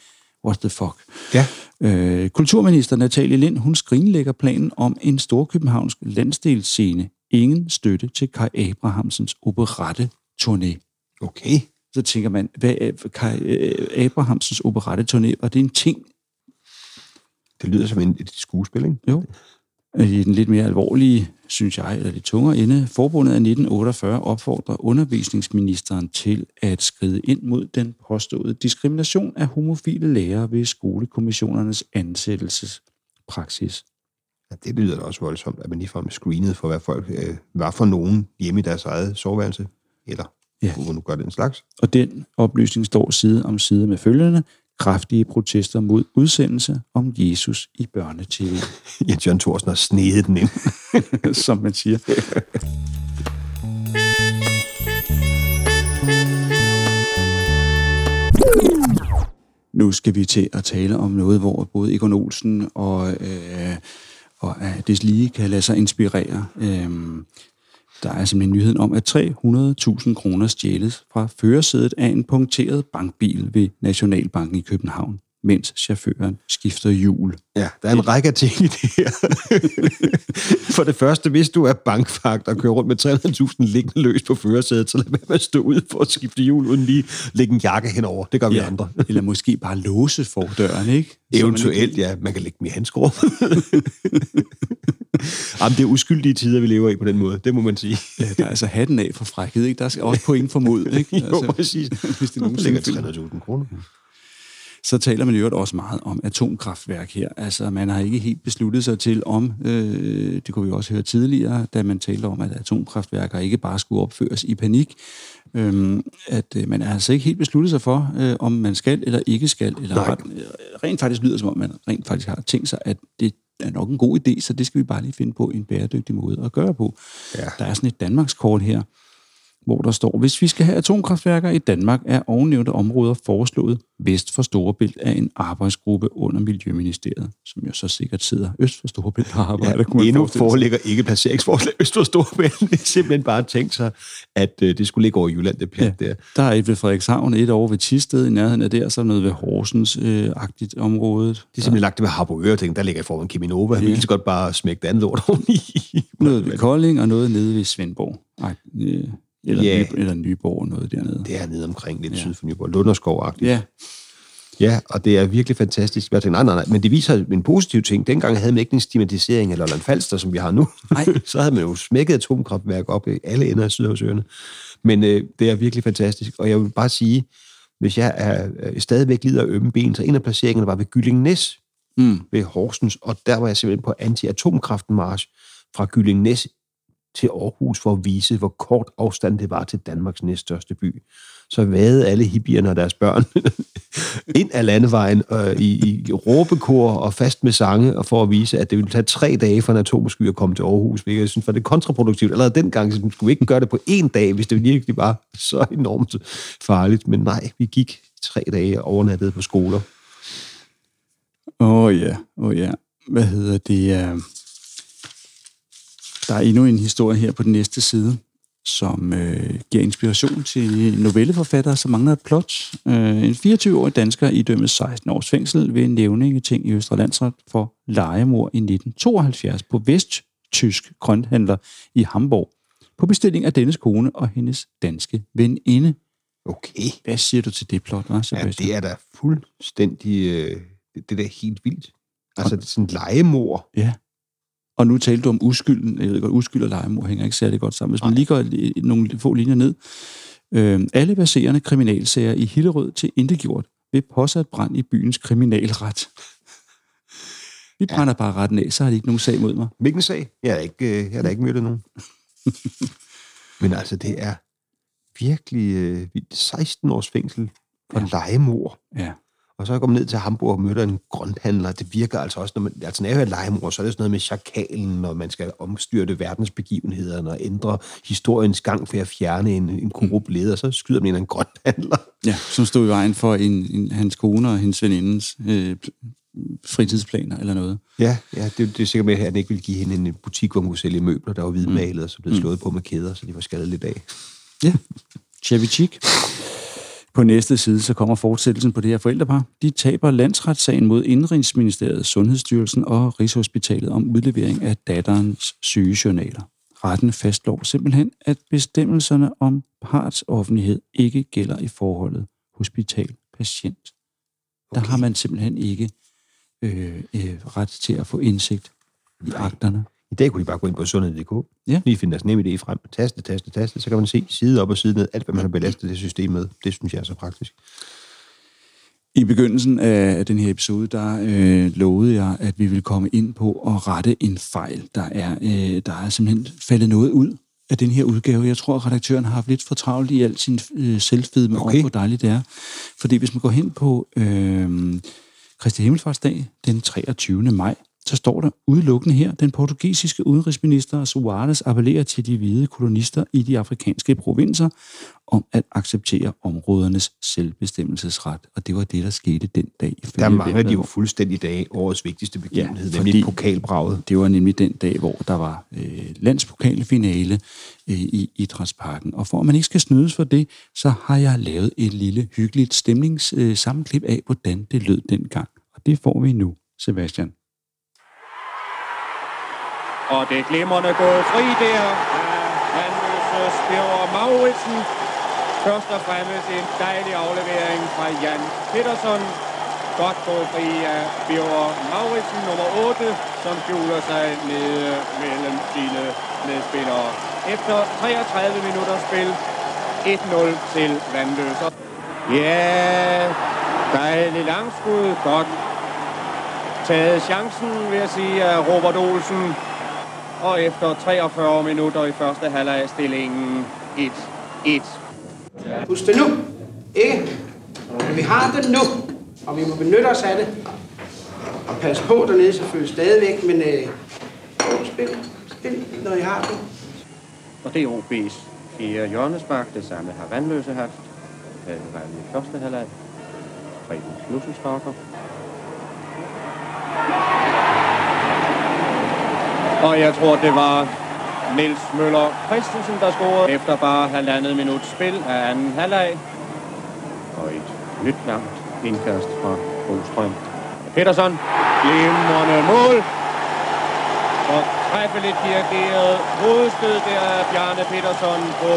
Speaker 2: what the fuck.
Speaker 3: Ja.
Speaker 2: Øh, kulturminister Natalie Lind, hun skrinlægger planen om en storkøbenhavnsk landsdelsscene. Ingen støtte til Kai Abrahamsens operette turné.
Speaker 3: Okay.
Speaker 2: Så tænker man, hvad er Kai øh, Abrahamsens operette turné? Var det en ting,
Speaker 3: Det lyder som en, et skuespil, ikke?
Speaker 2: Jo. I den lidt mere alvorlige, synes jeg, eller lidt tungere ende, forbundet af 1948 opfordrer undervisningsministeren til at skride ind mod den påståede diskrimination af homofile lærere ved skolekommissionernes ansættelsespraksis.
Speaker 3: Ja, det lyder da også voldsomt, at man ligefrem screenet for, hvad folk øh, var for nogen hjemme i deres eget soveværelse. Eller
Speaker 2: Ja.
Speaker 3: hvor nu gør den slags.
Speaker 2: Og den oplysning står side om side med følgende kraftige protester mod udsendelse om Jesus i børnetv,
Speaker 3: Jens [LAUGHS] Jørgen Thorsen har snedet den ind. [LAUGHS]
Speaker 2: som man siger. Nu skal vi til at tale om noget, hvor både Egon Olsen og, øh, og øh, det lige kan lade sig inspirere. Øhm, der er simpelthen nyheden om, at 300.000 kroner stjæles fra førersædet af en punkteret bankbil ved Nationalbanken i København, mens chaufføren skifter hjul.
Speaker 3: Ja, der er en række af ting i det her. [LAUGHS] For det første, hvis du er bankfagt og kører rundt med 300.000 liggende løs på førersædet, så lad være med at stå ud for at skifte hjul, uden lige lægge en jakke henover. Det gør vi
Speaker 2: Ja,
Speaker 3: andre.
Speaker 2: eller måske bare låse fordøren, ikke? Så man
Speaker 3: Eventuelt, ja. Man kan lægge dem i handskår. [LAUGHS] Jamen, det er uskyldige tider, vi lever i på den måde. Det må man sige.
Speaker 2: ikke- Ja, der er altså hatten af for frækhed, ikke? Der skal også point for mod, ikke? [LAUGHS] Altså,
Speaker 3: Jo, præcis.
Speaker 2: hvis det nogensinde
Speaker 3: ligger
Speaker 2: finder-
Speaker 3: 300.000 kroner.
Speaker 2: Så taler man i øvrigt også meget om atomkraftværk her. Altså, man har ikke helt besluttet sig til om, øh, det kunne vi også høre tidligere, da man talte om, at atomkraftværker ikke bare skulle opføres i panik, øh, at øh, man har altså ikke helt besluttet sig for, øh, om man skal eller ikke skal. Eller
Speaker 3: Nej.
Speaker 2: ret, øh, rent faktisk lyder som om man rent faktisk har tænkt sig, at det er nok en god idé, så det skal vi bare lige finde på en bæredygtig måde at gøre på.
Speaker 3: Ja.
Speaker 2: Der er sådan et Danmarkskort her, hvor der står, hvis vi skal have atomkraftværker i Danmark, er ovennævnte områder foreslået vest for Storebælt af en arbejdsgruppe under Miljøministeriet, som jo så sikkert sidder øst for Storebælt og arbejder.
Speaker 3: Ja, endnu foreligger ikke placeringsforslag Øst for Storbælt. Det er simpelthen bare tænkt sig, at øh, det skulle ligge over Jylland, det plat
Speaker 2: Ja.
Speaker 3: der.
Speaker 2: Der er et ved Frederikshavn, et over ved Tisted i nærheden af der, så er noget ved Horsens-agtigt område.
Speaker 3: De har simpelthen lagt det ved Harboøre tænkt, der ligger i forvejen Cheminova. Vi kan så godt bare smække det andet lort oveni.
Speaker 2: Noget ved Kolding og noget nede ved Svendborg. Ej, øh, eller,
Speaker 3: Ja.
Speaker 2: Ny, eller Nyborg og noget dernede.
Speaker 3: Det er nede omkring, lidt
Speaker 2: Ja.
Speaker 3: syd for Nyborg. Lunderskov-agtigt.
Speaker 2: Ja,
Speaker 3: Ja, og det er virkelig fantastisk. Jeg tænkte, nej, nej, nej, men det viser en positiv ting. Dengang havde man ikke en stigmatisering eller en falster, som vi har nu.
Speaker 2: Nej. [LAUGHS]
Speaker 3: så havde man jo smækket atomkraftværk op i alle ender af Sydhavsøerne. Men øh, det er virkelig fantastisk. Og jeg vil bare sige, hvis jeg er, øh, stadigvæk lider af ømme ben, så en af placeringerne var ved Gyllingnæs
Speaker 2: mm.
Speaker 3: ved Horsens, og der var jeg simpelthen på anti-atomkraftmarsch fra Gyllingnæs til Aarhus for at vise, hvor kort afstand det var til Danmarks næststørste by. Så vade alle hippierne og deres børn [LAUGHS] ind af landevejen øh, i, i råbekor og fast med sange, og for at vise, at det ville tage tre dage for en atomsky at komme til Aarhus. Hvilket jeg synes var det kontraproduktivt. Allerede dengang så skulle vi ikke gøre det på én dag, hvis det virkelig var så enormt farligt. Men nej, vi gik tre dage og overnattede på skoler.
Speaker 2: Åh oh, ja, åh oh, ja. Hvad hedder det? Uh... Der er endnu en historie her på den næste side, som øh, giver inspiration til novelleforfattere, som mangler et plot. Øh, en 24-årig dansker idømmes 16 års fængsel ved en nævningeting i Østre Landsret for legemord i 1972 på vesttysk grønthandler i Hamburg på bestilling af dennes kone og hendes danske veninde.
Speaker 3: Okay.
Speaker 2: Hvad siger du til det plot, hva',
Speaker 3: Ja, det er da fuldstændig... Øh, det, er da helt vildt. Altså, det er sådan en legemord.
Speaker 2: Ja. Og nu talte du om uskylden. Jeg ved godt, uskyld og legemord hænger ikke særlig godt sammen. Hvis man lige går nogle få linjer ned. Øh, alle baserende kriminalsager i Hillerød til indegjort ved påsat brand i byens kriminalret. Vi brænder bare retten af, så har de ikke nogen sag mod mig.
Speaker 3: Hvilken sag? Jeg har ikke, øh, jeg har da ikke mødt nogen. [LAUGHS] Men altså, det er virkelig øh, vildt. 16 års fængsel for ja. legemord.
Speaker 2: Ja.
Speaker 3: Og så går man ned til Hamburg og møder en grønthandler. Det virker altså også, når man, altså når jeg hører legemord, så er det sådan noget med chakalen, når man skal omstyrte verdensbegivenhederne og ændre historiens gang for at fjerne en, en korrupt leder, så skyder man en en grønthandler.
Speaker 2: ja, som stod i vejen for en, en, hans kone og hendes venindens øh, pl- fritidsplaner eller noget.
Speaker 3: Ja, ja det, det er sikkert med, at han ikke ville give hende en butik, hvor hun kunne sælge møbler, der var hvidmalet, og så blev slået på med kæder, så de var skadet lidt af.
Speaker 2: Ja, Chevy Chic. På næste side så kommer fortsættelsen på det her forældrepar. De taber landsretssagen mod Indrigsministeriet, Sundhedsstyrelsen og Rigshospitalet om udlevering af datterens sygejournaler. Retten fastslår simpelthen, at bestemmelserne om partsoffentlighed ikke gælder i forholdet hospital-patient. Der
Speaker 3: Okay.
Speaker 2: har man simpelthen ikke øh, øh, ret til at få indsigt i akterne.
Speaker 3: I dag kunne de bare gå ind på sundhed.dk,
Speaker 2: Ja.
Speaker 3: lige finde deres nemme idé frem, taste, taste, taste, så kan man se side op og side ned, alt hvad man har belastet det system med. Det synes jeg er så praktisk.
Speaker 2: I begyndelsen af den her episode, der øh, lovede jeg, at vi ville komme ind på at rette en fejl. Der er, øh, der er simpelthen faldet noget ud af den her udgave. Jeg tror, at redaktøren har haft lidt for travlt i al sin øh, selvfedme okay.
Speaker 3: Okay.
Speaker 2: hvor dejligt det er. Fordi hvis man går hen på øh, Kristi Himmelfartsdag den 23. maj, så står der udelukkende her, den portugisiske udenrigsminister Soares appellerer til de hvide kolonister i de afrikanske provinser om at acceptere områdernes selvbestemmelsesret. Og det var det, der skete den dag.
Speaker 3: Der mangler de jo fuldstændig dag årets vigtigste begivenhed,
Speaker 2: Ja,
Speaker 3: nemlig pokalbraget.
Speaker 2: Det var nemlig den dag, hvor der var øh, landspokalfinale øh, i Idrætsparken. Og for at man ikke skal snydes for det, så har jeg lavet et lille hyggeligt stemningssammenklip øh, af, hvordan det lød dengang. Og det får vi nu, Sebastian.
Speaker 4: Og det er glimrende gået fri der af spiller Spirger Mauritsen. Først og fremmest en dejlig aflevering fra Jan Petersen. Godt gået fri af Bjørn Mauritsen, nummer 8, som skjuler sig nede mellem sine medspillere. Efter 33 minutter spil, 1-0 til Vandløser. Ja, dejlig langskud, godt taget chancen, vil jeg sige, af Robert Olsen. Og efter 43 minutter i første halvleg er stillingen 1-1.
Speaker 5: Husk det nu, ikke? Men vi har det nu, og vi må benytte os af det. Og pas på dernede selvfølgelig stadigvæk, men øh, spil, spil, når I har det.
Speaker 4: Og det er OB's fjerde hjørnespark. Det samme har Vandløse haft. Det var i første halvleg. Preben Knudsen sparker. Og jeg tror, det var Niels Møller Christensen, der scorede efter bare halvandet minut spil af anden halvleg. Og et nyt langt indkast fra Bostrøm. Petersen, glimrende mål. Og træffeligt dirigeret hovedstød der af Bjarne Petersen på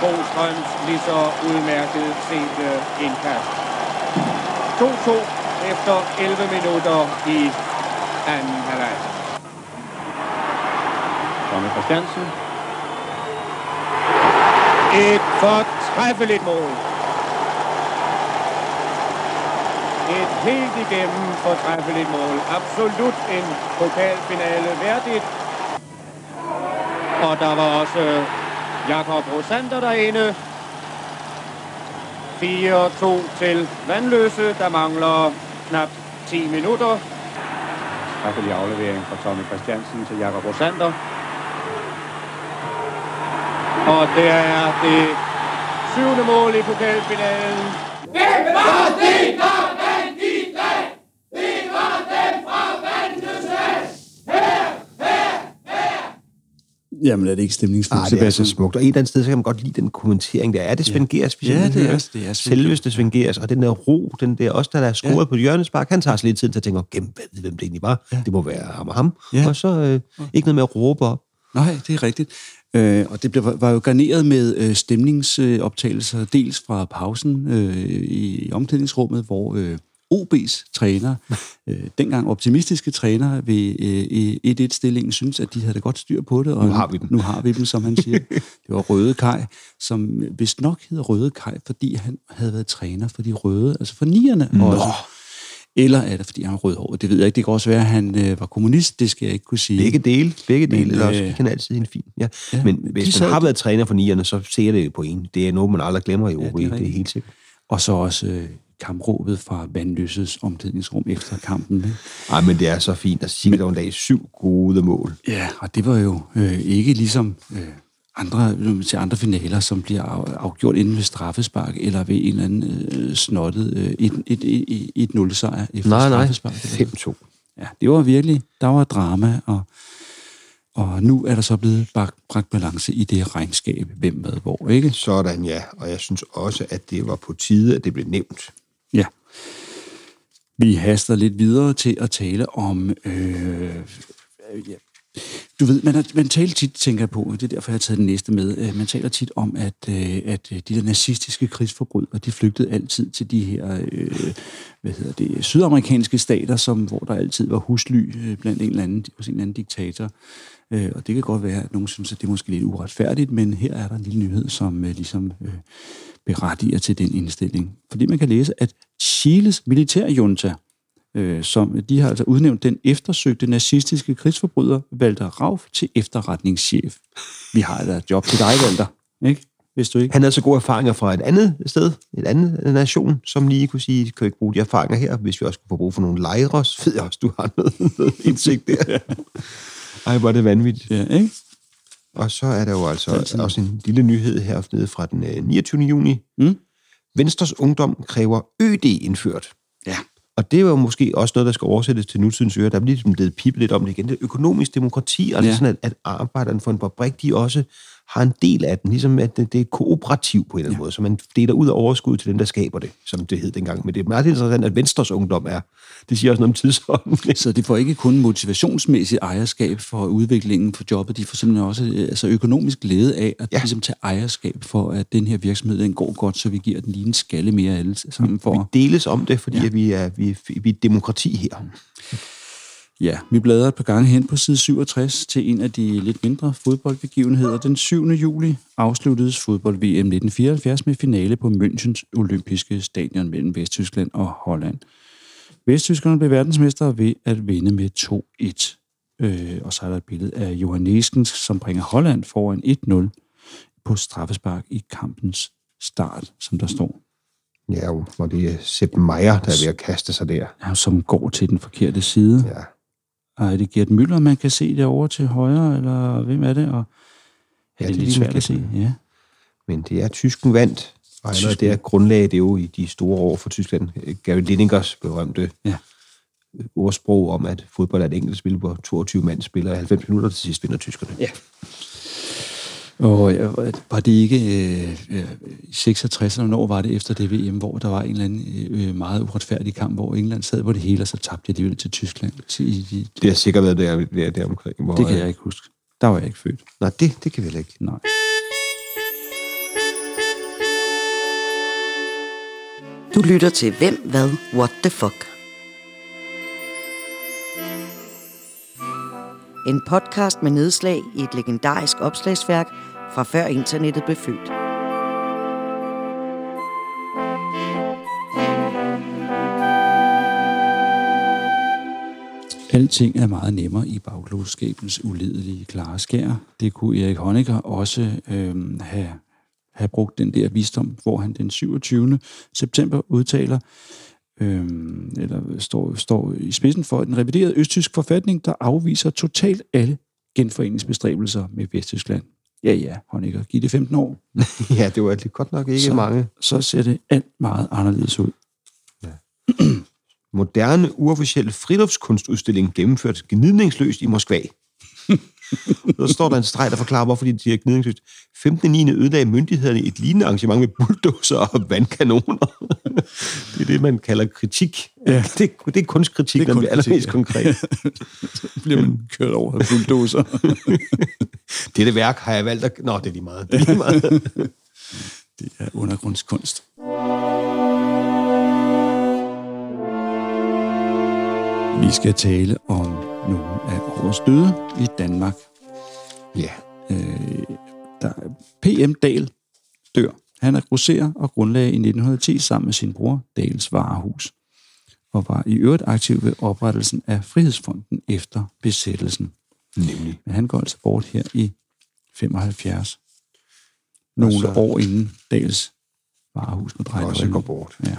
Speaker 4: Bostrøms lige så udmærket set indkast. 2-2 efter 11 minutter i anden halvleg. Tommy Christiansen. Et fortræffeligt mål. Et helt igennem fortræffeligt mål. Absolut en pokalfinale værdigt. Og der var også Jakob Rosander derinde. 4-2 til Vandløse. Der mangler knap 10 minutter. Træffelig aflevering fra Tommy Christiansen til Jakob Rosander. Og det er det syvende mål i pokalfinalen.
Speaker 2: Jamen, er det ikke stemningsfuldt,
Speaker 3: Ah, det er så smukt. Og et eller andet sted, så kan man godt lide den kommentering der. Er det Svend Gers? vi
Speaker 2: Ja, det er-
Speaker 3: hører?
Speaker 2: det er
Speaker 3: Selveste Svend Gers. Og den der ro, den der også, der er scoret ja. på hjørnespark, han tager sig lidt tid til at tænke, "Gem, hvem, hvem det egentlig var. Ja. Det må være ham og ham.
Speaker 2: Ja.
Speaker 3: Og så øh, ikke noget med at råbe op.
Speaker 2: Nej, det er rigtigt. Øh, og det blev, var jo garneret med øh, stemningsoptagelser, dels fra pausen øh, i omklædningsrummet, hvor øh, OB's træner, [LAUGHS] øh, dengang optimistiske træner ved øh, 1-1-stillingen, synes, at de havde da godt styr på det. Og
Speaker 3: Nu har vi dem.
Speaker 2: Nu har vi dem, som han siger. [LAUGHS] Det var Røde Kaj, som vist nok hedder Røde Kaj, fordi han havde været træner for de røde, altså for nierne også. Eller er det, fordi han er rødhåret? Det ved jeg ikke. Det kan også være, at han øh, var kommunist. Det skal jeg ikke kunne sige.
Speaker 3: Begge dele. Begge dele.
Speaker 2: Men,
Speaker 3: Eller også,
Speaker 2: øh,
Speaker 3: de kan altid en fin. Ja.
Speaker 2: ja,
Speaker 3: men hvis
Speaker 2: sad-
Speaker 3: man har været træner for nierne, så ser det på en. Det er noget, man aldrig glemmer i OB.
Speaker 2: det er
Speaker 3: det, er helt sikkert.
Speaker 2: Og så også øh, kampråbet fra Vandløses omklædningsrum efter kampen. Ikke?
Speaker 3: Ej, men det er så fint. Der siger der en dag syv gode mål.
Speaker 2: Ja, og det var jo øh, ikke ligesom øh, andre, til andre finaler, som bliver af, afgjort inden ved straffespark, eller ved en eller anden øh, snottet øh, et, et, et, et 1-0 sejr efter
Speaker 3: Nej, nej.
Speaker 2: straffespark. sådan.
Speaker 3: 5-2.
Speaker 2: Ja, det var virkelig, der var drama, og, og nu er der så blevet bragt, bragt balance i det regnskab, hvem hvad hvor, ikke?
Speaker 3: Sådan, ja. Og jeg synes også, at det var på tide, at det blev nævnt.
Speaker 2: Ja. Vi haster lidt videre til at tale om... Øh, ja. Du ved, man, har, man taler tit, tænker jeg på, det er derfor, jeg har taget den næste med, øh, man taler tit om, at, øh, at øh, de der nazistiske krigsforbrydere, de flygtede altid til de her, øh, hvad hedder det, sydamerikanske stater, som, hvor der altid var husly blandt en eller anden, hos en eller anden diktator. Og det kan godt være, at nogen synes, at det er måske lidt uretfærdigt, men her er der en lille nyhed, som øh, ligesom øh, berettiger til den indstilling. Fordi man kan læse, at Chiles militærjunta, øh, som de har altså udnævnt den eftersøgte nazistiske krigsforbryder Walter Rauf til efterretningschef. Vi har da et job til dig, Walter, ikke? Hvis du ikke...
Speaker 3: Han havde så gode erfaringer fra et andet sted, et andet nation, som lige kunne sige, kan vi ikke bruge de erfaringer her, hvis vi også kunne få brug for nogle lejre, så ved jeg også, du har noget, noget indsigt der. Ej, hvor er det vanvittigt.
Speaker 2: Ja, ikke?
Speaker 3: Og så er der jo altså
Speaker 2: Altid.
Speaker 3: også en lille nyhed her nede fra den øh, 29. juni.
Speaker 2: Mm.
Speaker 3: Venstres Ungdom kræver ØD indført.
Speaker 2: Ja.
Speaker 3: Og det er jo måske også noget, der skal oversættes til nutidens øre. Der er ligesom blevet pipet lidt om det igen. Det økonomisk demokrati, altså
Speaker 2: Ja.
Speaker 3: ja. sådan, at, at arbejderne for en fabrik, de også har en del af den, ligesom at det, det er kooperativ på en eller anden ja. måde, så man deler ud af overskud til den, der skaber det, som det hed dengang. Men det er meget interessant, at Venstres Ungdom er. Det siger også noget om tidsånden. [LAUGHS]
Speaker 2: Så de får ikke kun motivationsmæssigt ejerskab for udviklingen for jobbet, de får simpelthen også øh, altså økonomisk glæde af at ja. Ligesom tage ejerskab for, at den her virksomhed den går godt, så vi giver den lige en skalle mere alle sammen for.
Speaker 3: Vi deles om det, fordi
Speaker 2: Ja.
Speaker 3: vi, er, vi, vi er demokrati her.
Speaker 2: Ja, vi bladrer et par gange hen på side 67 til en af de lidt mindre fodboldbegivenheder. Den 7. juli afsluttedes fodbold-VM 1974 med finale på Münchens olympiske stadion mellem Vesttyskland og Holland. Vesttyskerne blev verdensmestre ved at vinde med 2-1. Øh, og så er der et billede af Johan Neskens, som bringer Holland foran 1-0 på straffespark i kampens start, som der står.
Speaker 3: Ja, hvor det er Sepp Meier, der er ved at kaste sig der.
Speaker 2: Ja, som går til den forkerte side.
Speaker 3: Ja.
Speaker 2: Og er det Gert Møller, man kan se derovre til højre, eller hvem er det? Og ja, det er
Speaker 3: det
Speaker 2: lidt svært at se. Ja.
Speaker 3: Men det er tysken vandt, og allerede
Speaker 2: Tysken.
Speaker 3: der grundlagde det jo i de store år for Tyskland. Gary Liningers berømte
Speaker 2: Ja.
Speaker 3: ordsprog om, at fodbold er et enkelt spil, hvor 22 mand spiller i 90 minutter til sidst vinder tyskerne.
Speaker 2: Ja. Og ja, var det ikke øh, øh, i 66, hvornår var det efter det VM, hvor der var en eller anden øh, meget uretfærdig kamp, hvor England sad på det hele, og så tabte de alligevel til Tyskland. Så i, i,
Speaker 3: Det har sikkert været der, der, der omkring. Hvor,
Speaker 2: det kan jeg ikke huske. Der var jeg ikke født.
Speaker 3: Nej, det, det kan vi heller ikke.
Speaker 2: Nej.
Speaker 1: Du lytter til Hvem, Hvad, What the Fuck. En podcast med nedslag i et legendarisk opslagsværk fra før internettet blev født.
Speaker 2: Alting er meget nemmere i bagklodskabens uledelige klare skær. Det kunne Erik Honecker også øh, have, have brugt den der visdom, hvor han den 27. september udtaler, øh, eller står, står i spidsen for en revideret østtysk forfatning, der afviser totalt alle genforeningsbestræbelser med Vesttyskland. Ja, ja, Honecker, giv det 15 år, [LAUGHS]
Speaker 3: ja, det var lidt godt nok ikke
Speaker 2: Så-
Speaker 3: mange.
Speaker 2: så ser det alt meget anderledes ud. [CLEARS THROAT]
Speaker 3: Moderne, uofficiel friluftskunstudstilling gennemført gnidningsløst i Moskva. [LAUGHS] så står der en streg, der forklarer, hvorfor de siger gnidningsløst. 15. 9. ødelagde myndighederne et lignende arrangement med bulldozer og vandkanoner. [LAUGHS] det er det, man kalder kritik.
Speaker 2: Ja.
Speaker 3: Det, det er kunstkritik,
Speaker 2: Det er
Speaker 3: det er
Speaker 2: kunstkritik,
Speaker 3: allermest
Speaker 2: ja.
Speaker 3: konkret. [LAUGHS]
Speaker 2: Bliver man kørt over af bulldozer.
Speaker 3: Dette værk har jeg valgt at... Nå, det er lige meget. Det er lige meget.
Speaker 2: det er undergrundskunst. Vi skal tale om nogle af årets døde i Danmark.
Speaker 3: ja.
Speaker 2: Øh, der, P.M. Dahl dør. Han er grosserer og grundlagde i 1910 sammen med sin bror Dahls Varehus og var i øvrigt aktiv ved oprettelsen af Frihedsfonden efter besættelsen.
Speaker 3: Nemlig.
Speaker 2: Men han går altså bort her i 75. Nogle
Speaker 3: så-
Speaker 2: år inden Dahls Varehus med
Speaker 3: Også
Speaker 2: drejning.
Speaker 3: går bort.
Speaker 2: Ja.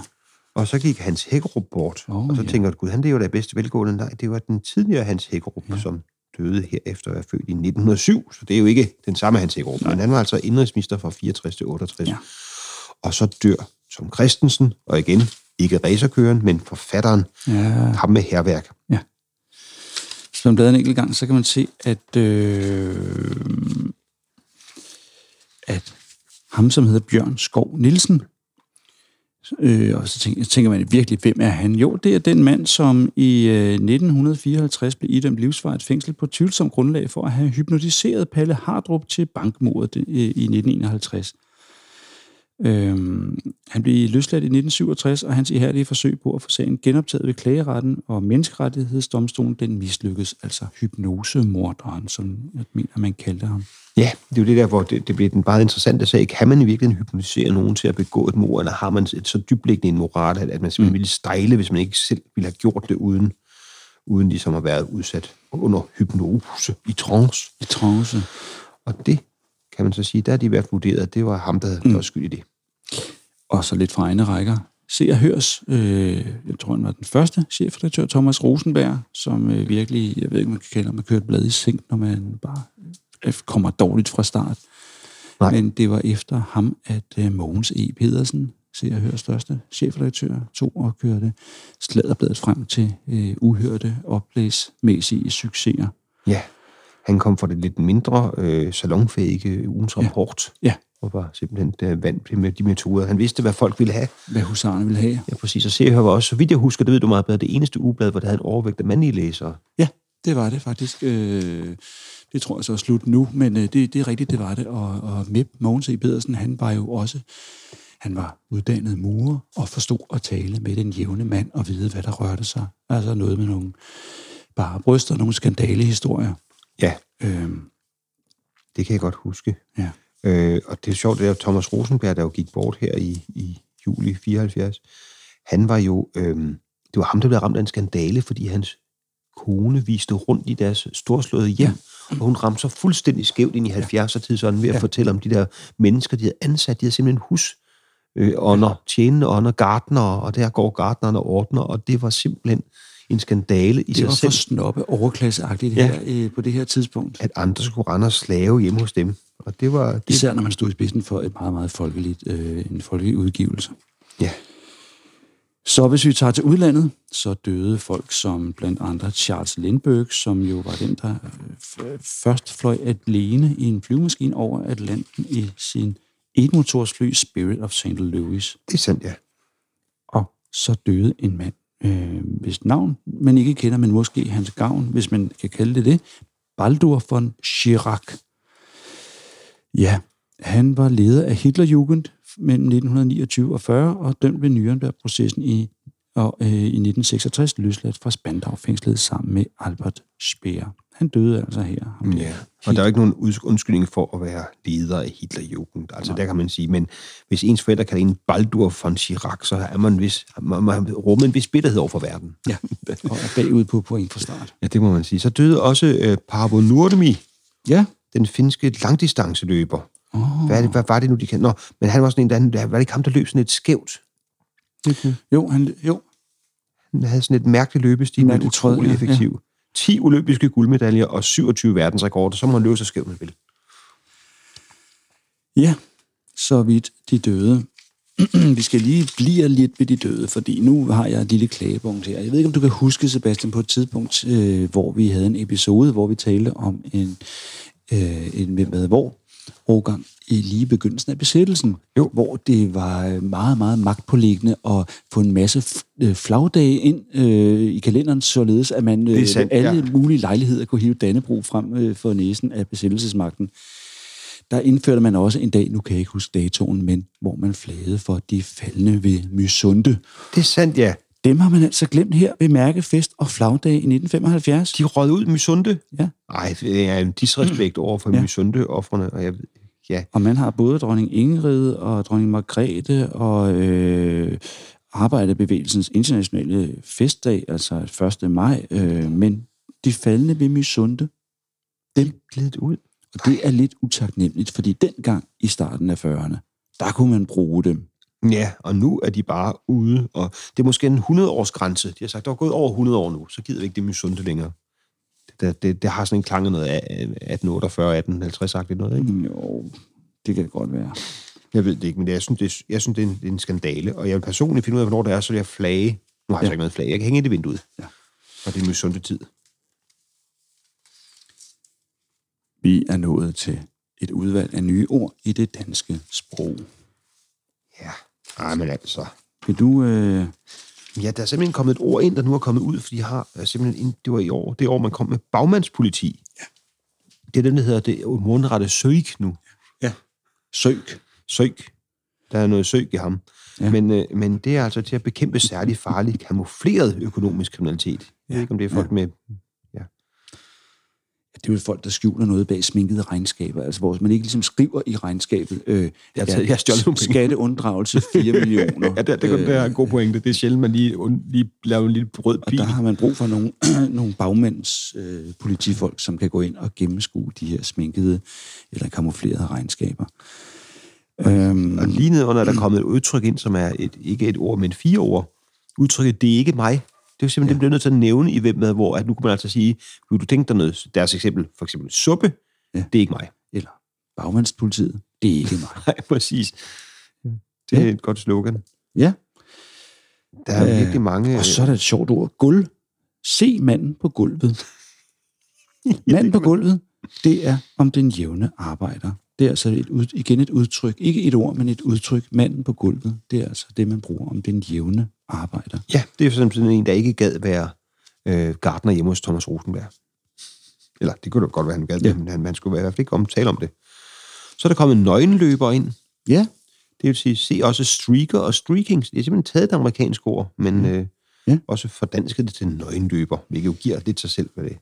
Speaker 3: Og så gik Hans Hækkerup bort.
Speaker 2: Åh,
Speaker 3: og så
Speaker 2: ja.
Speaker 3: tænker du, gud, han lever da bedst velgående. Nej, det var den tidligere Hans Hækkerup, ja. som døde her efter at være født i 1907. Så det er jo ikke den samme Hans Hækkerup, men han var altså indrigsminister fra 64 til 68.
Speaker 2: Ja.
Speaker 3: Og så dør Tom Christensen, og igen, ikke racerkøren, men forfatteren,
Speaker 2: ja.
Speaker 3: ham med herværk.
Speaker 2: Hvis man bladrer en enkelt gang, så kan man se, at, øh, at ham, som hedder Bjørn Skov Nielsen, øh, og så tænker, tænker man virkelig, hvem er han? Jo, det er den mand, som i øh, 1954 blev idømt livsvarigt fængsel på tvivlsom grundlag for at have hypnotiseret Palle Hardrup til bankmordet øh, i 1951. Øhm, han blev løsladt i 1967, og hans ihærdige forsøg på at få sagen genoptaget ved klageretten og menneskerettighedsdomstolen, den mislykkedes, altså hypnosemorderen, som jeg mener, man kaldte ham.
Speaker 3: Ja, det er jo det der, hvor det, det bliver den meget interessante sag. Kan man i virkeligheden hypnotisere nogen til at begå et mord, eller har man et så dyblæggende en moral, at, at man simpelthen mm. ville stejle, hvis man ikke selv ville have gjort det uden, uden ligesom at være udsat under hypnose i trance.
Speaker 2: I trance.
Speaker 3: Og det kan man så sige, der er de i hvert fald vurderet, at det var ham, der, der var skyld i det.
Speaker 2: Og så lidt fra egne rækker. Se og Hørs, øh, jeg tror, han var den første chefredaktør, Thomas Rosenberg, som øh, virkelig, jeg ved ikke, man kan kalde, man kører et blad i seng, når man bare øh, kommer dårligt fra start.
Speaker 3: Nej.
Speaker 2: Men det var efter ham, at øh, Mogens E. Pedersen, Se og Hørs største chefredaktør, tog og kørte sladderbladet frem til øh, uhørte oplæsmæssige succeser.
Speaker 3: Ja, han kom fra det lidt mindre øh, salonfæhige ugens rapport,
Speaker 2: Ja,
Speaker 3: og var simpelthen der vant med de metoder. Han vidste, hvad folk ville have.
Speaker 2: hvad husarerne ville have.
Speaker 3: Ja, præcis. Og Se og Hør var også, så vidt jeg husker, det ved du meget bedre, det eneste ugeblad, hvor der havde en overvægt af mandlige læsere.
Speaker 2: Ja, det var det faktisk. Øh, det tror jeg så er slut nu, men øh, det, det er rigtigt, det var det. Og, og Mip Mogens E. Pedersen, han var jo også, han var uddannet murer og forstod at tale med den jævne mand og vide, hvad der rørte sig. Altså noget med nogle bare bryster, nogle skandalehistorier.
Speaker 3: Ja,
Speaker 2: Øh,
Speaker 3: det kan jeg godt huske.
Speaker 2: ja.
Speaker 3: Øh, og det er sjovt, det er Thomas Rosenberg, der jo gik bort her i, i juli 74. Han var jo, øh, det var ham, der blev ramt af en skandale, fordi hans kone viste rundt i deres storslåede hjem, ja. og hun ramte så fuldstændig skævt ind i 70'er-tidsånden ved at ja. fortælle om de der mennesker, de havde ansat. De havde simpelthen hus øh, ånder, tjenende ånder, gardner, og der går gardnerne og ordner, og det var simpelthen en skandale i
Speaker 2: Det
Speaker 3: sig
Speaker 2: var
Speaker 3: selv,
Speaker 2: for snoppe overklasseagtigt
Speaker 3: Ja.
Speaker 2: her øh, på det her tidspunkt.
Speaker 3: at andre skulle rende og slave hjemme hos dem. Og det var... Det,
Speaker 2: Især når man stod i spidsen for et meget, meget folkeligt, øh, en folkelig udgivelse.
Speaker 3: ja,
Speaker 2: Så hvis vi tager til udlandet, så døde folk som blandt andre Charles Lindbergh, som jo var den, der øh, først fløj alene i en flyvemaskine over Atlanten i sin etmotorsfly Spirit of St. Louis.
Speaker 3: det er sandt, ja.
Speaker 2: Og så døde en mand, øh, hvis navn man ikke kender, men måske hans gavn, hvis man kan kalde det det, Baldur von Schirach. Ja, han var leder af Hitlerjugend mellem 1929 og 40 og dømt ved Nürnberg-processen i, og, øh, i 1966 løsladt fra Spandau-fængslet sammen med Albert Speer han døde altså her.
Speaker 3: Ja, og der er jo ikke nogen undskyldning for at være leder af Hitlerjugend. Altså, der kan man sige, men hvis ens forældre kalder en Baldur von Chirac, så er man, vis, man, man rummet en vis bitterhed over for verden.
Speaker 2: Ja, [LAUGHS] og er bagud på point fra start.
Speaker 3: Ja, det må man sige. Så døde også øh, Paavo Nurmi,
Speaker 2: Ja,
Speaker 3: den finske langdistanceløber. Oh. Hvad, det, hvad var det nu, de kan? Nå, men han var sådan en, der, var det ikke ham, der løb sådan lidt skævt.
Speaker 2: jo, han, jo.
Speaker 3: Han havde sådan et mærkeligt løbestil, men utrolig
Speaker 2: ja,
Speaker 3: effektiv. 10 olympiske guldmedaljer og 27 verdensrekorder, så må han løbe så skævt, man vil.
Speaker 2: Ja, så vidt de døde. [CLEARS THROAT] Vi skal lige blive lidt ved de døde, fordi nu har jeg et lille klagepunkt her. Jeg ved ikke, om du kan huske, Sebastian, på et tidspunkt, øh, hvor vi havde en episode, hvor vi talte om en, øh, en hvem ved hvor årgang i lige begyndelsen af besættelsen,
Speaker 3: Jo.
Speaker 2: hvor det var meget, meget magtpåliggende at få en masse øh, flagdage ind øh, i kalenderen, således at man øh,
Speaker 3: sandt,
Speaker 2: alle
Speaker 3: ja.
Speaker 2: mulige lejligheder kunne hive Dannebro frem øh, for næsen af besættelsesmagten der indførte man også en dag, nu kan jeg ikke huske datoen, men hvor man flagede for de faldende ved Mysunde.
Speaker 3: Det er sandt, ja.
Speaker 2: Dem har man altså glemt her ved Mærkefest og Flagdag i 1975.
Speaker 3: De rød ud Mysunde.
Speaker 2: Ja.
Speaker 3: Nej, det er en disrespekt over for
Speaker 2: Ja.
Speaker 3: ja. Mysunde-offrene, og jeg ved, ja,
Speaker 2: Og man har både dronning Ingrid og dronning Margrethe og øh, Arbejderbevægelsens internationale festdag, altså 1. maj, øh, men de faldende ved Mysunde, dem
Speaker 3: glidet ud.
Speaker 2: Og det er lidt utaknemmeligt, fordi dengang i starten af 40'erne, der kunne man bruge dem.
Speaker 3: Ja, og nu er de bare ude, og det er måske en 100-års grænse. De har sagt, der er gået over 100 år nu, så gider vi ikke det Mysunde længere. Det, det, det, det har sådan en klang af noget af 1848, 1850 sagt det noget, ikke?
Speaker 2: Jo, det kan det godt være.
Speaker 3: Jeg ved det ikke, men det, jeg synes, det, er- jeg synes, det er, en, det er en skandale, og jeg vil personligt finde ud af, hvornår det er, så vil jeg flage. Nu har jeg
Speaker 2: Ja.
Speaker 3: så ikke noget flag. Jeg kan hænge det i vinduet.
Speaker 2: Ja.
Speaker 3: Og det er Mysunde tid.
Speaker 2: Vi er nået til et udvalg af nye ord i det danske sprog.
Speaker 3: Ja, Ej, men altså...
Speaker 2: Vil du... Øh,
Speaker 3: Ja, der er simpelthen kommet et ord ind, der nu er kommet ud, fordi de har øh, simpelthen, det var i år, det år, man kom med bagmandspoliti. Ja. Det er den, der hedder det mundrette søg nu.
Speaker 2: ja. Søg.
Speaker 3: Søg. Der er noget søg i ham.
Speaker 2: Ja.
Speaker 3: Ja. Men, øh, men det er altså til at bekæmpe særlig farlig, kamufleret økonomisk kriminalitet. Jeg ved ikke, om det er folk ja. med...
Speaker 2: Det er jo folk, der skjuler noget bag sminkede regnskaber, altså hvor man ikke ligesom skriver i regnskabet, øh,
Speaker 3: Jeg taget- jeg stjålet nogle
Speaker 2: skatteunddragelse 4 [LAUGHS] millioner.
Speaker 3: Ja, det, det, det er en god pointe. Det er sjældent, man lige, lige laver en lille rød
Speaker 2: Og
Speaker 3: pil.
Speaker 2: der har man brug for nogle, [CLEARS THROAT] nogle bagmænds øh, politifolk, som kan gå ind og gennemskue de her sminkede eller kamuflerede regnskaber. Øhm,
Speaker 3: Og lige nedenunder er der kommet et udtryk ind, som er et, ikke et ord, men fire ord. Udtrykket, det er ikke mig. Det er jo simpelthen, ja. det bliver nødt til at nævne i hvem med, hvor at nu kan man altså sige, vil du tænke dig noget, deres eksempel, for eksempel suppe,
Speaker 2: Ja.
Speaker 3: det er ikke mig.
Speaker 2: eller bagmandspolitiet, det er ikke mig. [LAUGHS]
Speaker 3: Nej, præcis. Det er
Speaker 2: Ja.
Speaker 3: et godt slogan.
Speaker 2: Ja,
Speaker 3: Der er
Speaker 2: Øh,
Speaker 3: virkelig mange...
Speaker 2: og så er der et sjovt ord. Gulv. Se manden på gulvet. [LAUGHS] Manden på gulvet, det er om den jævne arbejder. Det er altså et, ud- igen et udtryk. Ikke et ord, men et udtryk. Manden på gulvet, det er altså det, man bruger om den jævne arbejder.
Speaker 3: Ja, det er eksempel en, der ikke gad være øh, gardner hjemme hos Thomas Rosenberg. Eller det kunne da godt være, han gad,
Speaker 2: Ja.
Speaker 3: men han, han skulle i hvert fald ikke om, tale om det. Så er der kommet nøgenløber ind.
Speaker 2: Ja,
Speaker 3: Det vil sige, se også streaker og streaking. Det er simpelthen taget det amerikanske ord, men øh,
Speaker 2: Ja.
Speaker 3: også fordansket det til nøgenløber, hvilket jo giver lidt sig selv, hvad det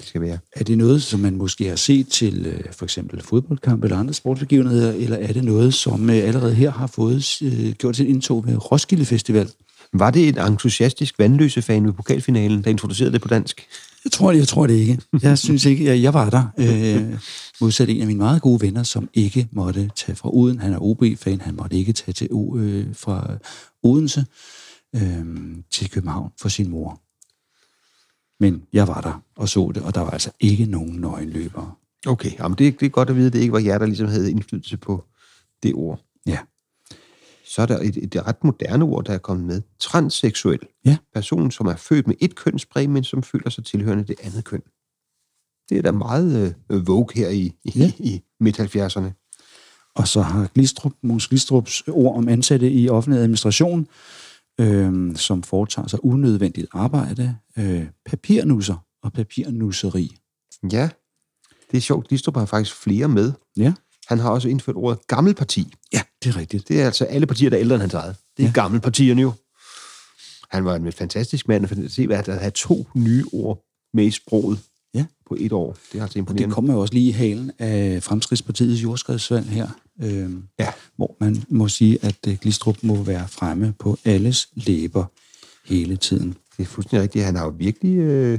Speaker 3: skal være.
Speaker 2: er det noget, som man måske har set til øh, for eksempel fodboldkamp eller andre sportsbegivenheder, eller er det noget, som øh, allerede her har fået øh, gjort sit indtog ved Roskilde Festival?
Speaker 3: Var det en entusiastisk vandløse fan ved pokalfinalen, der introducerede det på dansk?
Speaker 2: Jeg tror det, jeg tror det ikke. Jeg [LAUGHS] synes ikke, jeg, jeg var der. Øh, modsat en af mine meget gode venner, som ikke måtte tage fra Uden. Han er OB-fan, han måtte ikke tage til O- øh, fra Odense øh, til København for sin mor. Men jeg var der og så det, og der var altså ikke nogen nøgenløbere.
Speaker 3: Okay, jamen det, det er godt at vide, at det ikke var jer, der ligesom havde indflydelse på det ord.
Speaker 2: Ja.
Speaker 3: Så er der et, et ret moderne ord, der er kommet med. Transseksuel.
Speaker 2: Ja.
Speaker 3: Personen, som er født med et kønsspræg, men som føler sig tilhørende det andet køn. Det er da meget øh, vogue her i, i,
Speaker 2: Ja.
Speaker 3: ja. i midt-70'erne.
Speaker 2: Og så har Glistrup, Måns Glistrups ord om ansatte i offentlig administration, øh, som foretager sig unødvendigt arbejde, øh, papirnusser og papirnusseri.
Speaker 3: Ja, det er sjovt. Glistrup har faktisk flere med.
Speaker 2: Ja,
Speaker 3: Han har også indført ordet gammel parti.
Speaker 2: ja det er rigtigt.
Speaker 3: Det er altså alle partier, der er ældre end hans eget. Det er
Speaker 2: Ja.
Speaker 3: gamle partierne jo. Han var en fantastisk mand, for at se, hvad der havde to nye ord med i sproget.
Speaker 2: Ja.
Speaker 3: på et år. Det er altså
Speaker 2: Og det
Speaker 3: imponerende.
Speaker 2: kommer jo også lige i halen af Fremskridspartiets jordskredsvalg her, øh,
Speaker 3: Ja.
Speaker 2: hvor man må sige, at øh, Glistrup må være fremme på alles læber hele tiden.
Speaker 3: Det er fuldstændig rigtigt. Han har jo virkelig... Øh,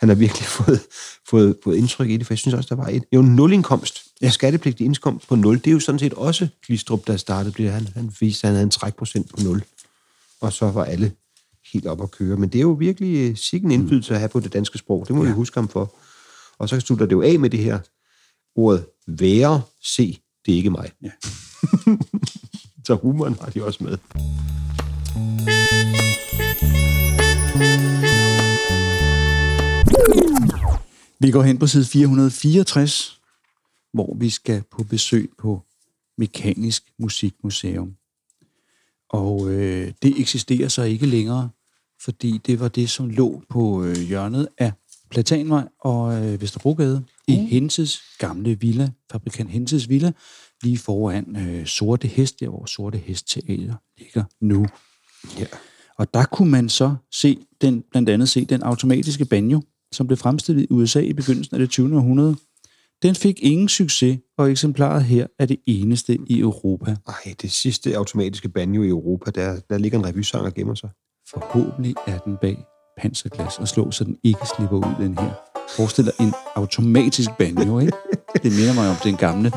Speaker 3: han har virkelig [LAUGHS] fået, fået, fået indtryk i det, for jeg synes også, der var et... Jo, nulindkomst. Ja. Skattepligtig indkomst på 0. Det er jo sådan set også Glistrup, der startede. Fordi Han, han viste, at han havde en trækprocent på 0. Og så var alle helt op at køre. Men det er jo virkelig øh, sikke en indflydelse at have på det danske sprog. Det må ja. vi huske ham for. Og så slutter det jo af med det her ordet være, se, det er ikke mig.
Speaker 2: Ja. [LAUGHS]
Speaker 3: så humoren har de også med.
Speaker 2: Vi går hen på side 464, hvor vi skal på besøg på Mekanisk Musikmuseum. Og øh, det eksisterer så ikke længere, fordi det var det, som lå på øh, hjørnet af Platanvej og øh, Vesterbrogade i Henses gamle villa, fabrikant Henses villa, lige foran øh, Sorte Hest, der hvor Sorte Hest Teater ligger nu.
Speaker 3: Ja.
Speaker 2: Og der kunne man så se den, blandt andet se den automatiske banjo, som blev fremstillet i USA i begyndelsen af det 20. århundrede. Den fik ingen succes, og eksemplaret her er det eneste i Europa.
Speaker 3: Ej, det sidste automatiske banjo i Europa, der, der ligger en revysang og gemmer sig.
Speaker 2: Forhåbentlig er den bag panserglas og slå, så den ikke slipper ud, den her. Forestil dig en automatisk banjo, ikke? Det minder mig om den gamle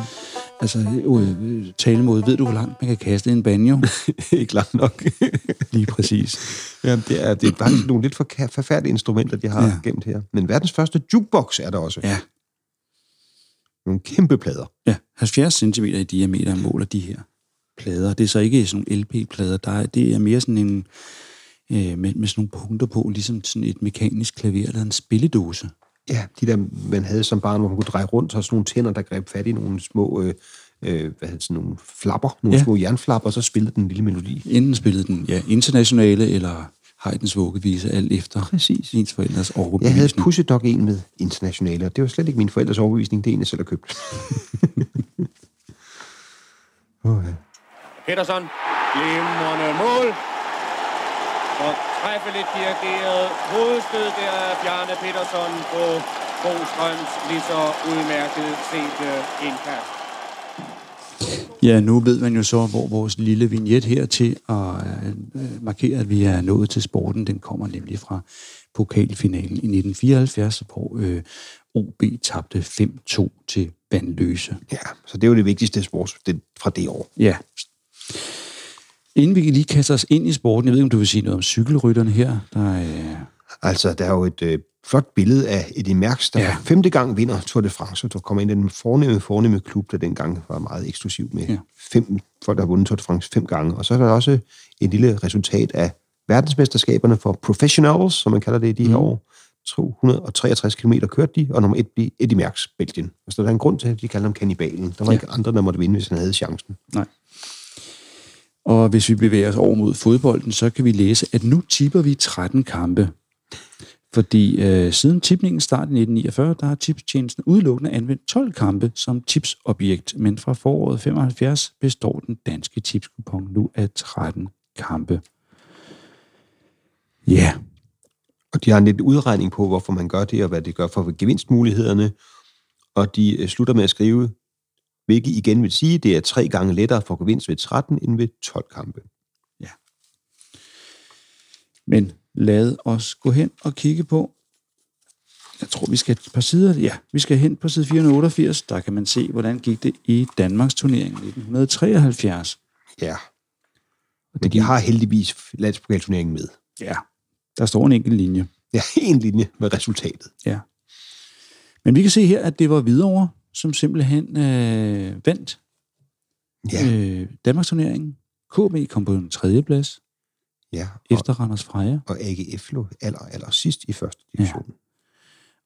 Speaker 2: altså, øh, talemåde. Ved du, hvor langt man kan kaste en banjo? [LAUGHS]
Speaker 3: ikke langt nok. [LAUGHS]
Speaker 2: Lige præcis.
Speaker 3: Jamen, det er, det er faktisk nogle lidt for, forfærdelige instrumenter, de har
Speaker 2: Ja.
Speaker 3: ja. gemt her. Men verdens første jukebox er der også.
Speaker 2: Ja,
Speaker 3: Nogle kæmpe plader.
Speaker 2: ja 70 cm i diameter måler de her plader. Det er så ikke sådan nogle LP-plader. Der er, det er mere sådan en, øh, med, med sådan nogle punkter på, ligesom sådan et mekanisk klaver eller en spilledåse.
Speaker 3: Ja, de der, man havde som barn, hvor man kunne dreje rundt, og sådan nogle tænder, der greb fat i nogle små, øh, øh, hvad hedder det, sådan nogle flapper, nogle
Speaker 2: Ja.
Speaker 3: små jernflapper, og så spillede den en lille melodi.
Speaker 2: Enten spillede den ja, internationale eller Haydns vuggevise, alt efter
Speaker 3: Præcis.
Speaker 2: ens forældres
Speaker 3: Jeg havde
Speaker 2: overbevisning.
Speaker 3: nok en med internationale, og det var slet ikke min forældres overbevisning, det er en, jeg selv har købt. [LAUGHS] ja.
Speaker 4: Petersen, glimrende mål. Og træffeligt dirigeret hovedstød der af Bjarne Petersen på Bostrøms lige så udmærket sete indkast.
Speaker 2: Ja, nu ved man jo så, hvor vores lille vignet her til at øh, markere, at vi er nået til sporten, den kommer nemlig fra pokalfinalen i 1974, hvor øh, OB tabte 5-2 til Vandløse.
Speaker 3: ja, så det er jo det vigtigste sport det, fra det år.
Speaker 2: Ja. Inden vi lige kaster os ind i sporten, jeg ved ikke, om du vil sige noget om cykelrytterne her. Der er,
Speaker 3: Altså, der er jo et øh, flot billede af Eddie Merckx, der
Speaker 2: Ja.
Speaker 3: femte gang vinder Tour de France, og der kommer ind i den fornemme, fornemme klub, der dengang var meget eksklusiv med
Speaker 2: Ja.
Speaker 3: fem folk, der har vundet Tour de France fem gange. Og så er der også et lille resultat af verdensmesterskaberne for professionals, som man kalder det i de her
Speaker 2: Mm.
Speaker 3: år. 263 km kørte de, og nummer et blev Eddie Merckx, Belgien. Og så der er en grund til, at de kalder ham kannibalen. Der var
Speaker 2: ja.
Speaker 3: ikke andre, der måtte vinde, hvis han havde chancen.
Speaker 2: Nej. Og hvis vi bevæger os over mod fodbolden, så kan vi læse, at nu tipper vi 13 kampe. Fordi øh, siden tipningen start i 1949, der har tipstjenesten udelukkende anvendt 12 kampe som tipsobjekt, men fra foråret 75 består den danske tipskupon nu af 13 kampe. Ja,
Speaker 3: Og de har en lidt udregning på, hvorfor man gør det, og hvad det gør for gevinstmulighederne. Og de øh, slutter med at skrive, hvilket igen vil sige, det er tre gange lettere for gevinst ved 13 end ved 12 kampe.
Speaker 2: Men lad os gå hen og kigge på, jeg tror, vi skal et par sider, ja, vi skal hen på side 488, der kan man se, hvordan gik det i Danmarks turnering 1973.
Speaker 3: Ja. Men de har heldigvis landspokalturneringen med.
Speaker 2: Ja, der står en enkelt linje.
Speaker 3: Ja, [LAUGHS] en linje med resultatet.
Speaker 2: Ja. Men vi kan se her, at det var Hvidovre, som simpelthen øh, vandt
Speaker 3: Ja,
Speaker 2: øh, Danmarks turneringen. KB kom på en tredje plads
Speaker 3: ja. Og,
Speaker 2: efter Randers Freja.
Speaker 3: og AGF lå aller, aller sidst i første division. Ja.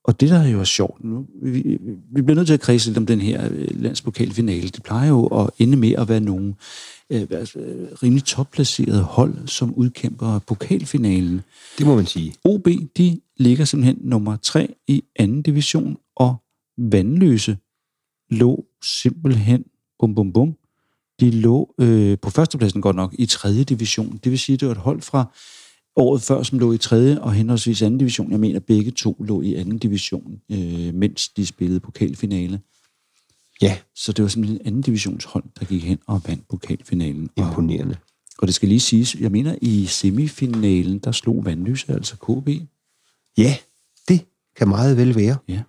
Speaker 2: Og det, der er jo er sjovt nu, vi, vi bliver nødt til at kredse lidt om den her øh, landspokalfinale. Det plejer jo at ende med at være nogle øh, øh, rimelig topplacerede hold, som udkæmper pokalfinalen.
Speaker 3: Det må man sige.
Speaker 2: OB, de ligger simpelthen nummer tre i anden division, og Vandløse lå simpelthen, bum bum bum, de lå øh, på førstepladsen godt nok i tredje division. Det vil sige, det var et hold fra året før, som lå i tredje og henholdsvis anden division. Jeg mener, begge to lå i anden division, øh, mens de spillede pokalfinale.
Speaker 3: Ja,
Speaker 2: Så det var simpelthen en anden divisionshold, der gik hen og vandt pokalfinalen. Og,
Speaker 3: imponerende.
Speaker 2: og det skal lige siges, jeg mener, i semifinalen, der slog Vandløse, altså KB.
Speaker 3: Ja, det kan meget vel være.
Speaker 2: Ja.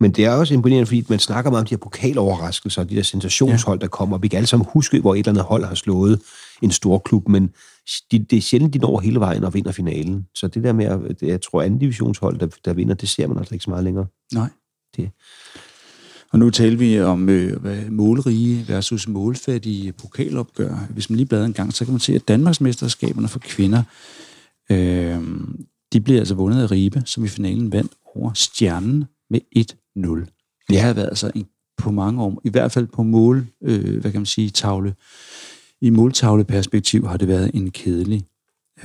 Speaker 3: Men det er også imponerende, fordi man snakker meget om de her pokaloverraskelser, og de der sensationshold, der kommer. Vi kan alle sammen huske, hvor et eller andet hold har slået en stor klub, men de, det er sjældent, de når hele vejen og vinder finalen. Så det der med, at jeg tror, anden divisionshold, der, der vinder, det ser man altså ikke så meget længere.
Speaker 2: Nej.
Speaker 3: Det.
Speaker 2: Og nu taler vi om øh, hvad, målrige versus målfattige pokalopgør. Hvis man lige bladrer en gang, så kan man se, at Danmarksmesterskaberne for kvinder, øh, de bliver altså vundet af Ribe, som i finalen vandt over Stjernen med 1-0. Det har været altså en, på mange år, i hvert fald på mål, øh, hvad kan man sige, tavle, i måltavleperspektiv har det været en kedelig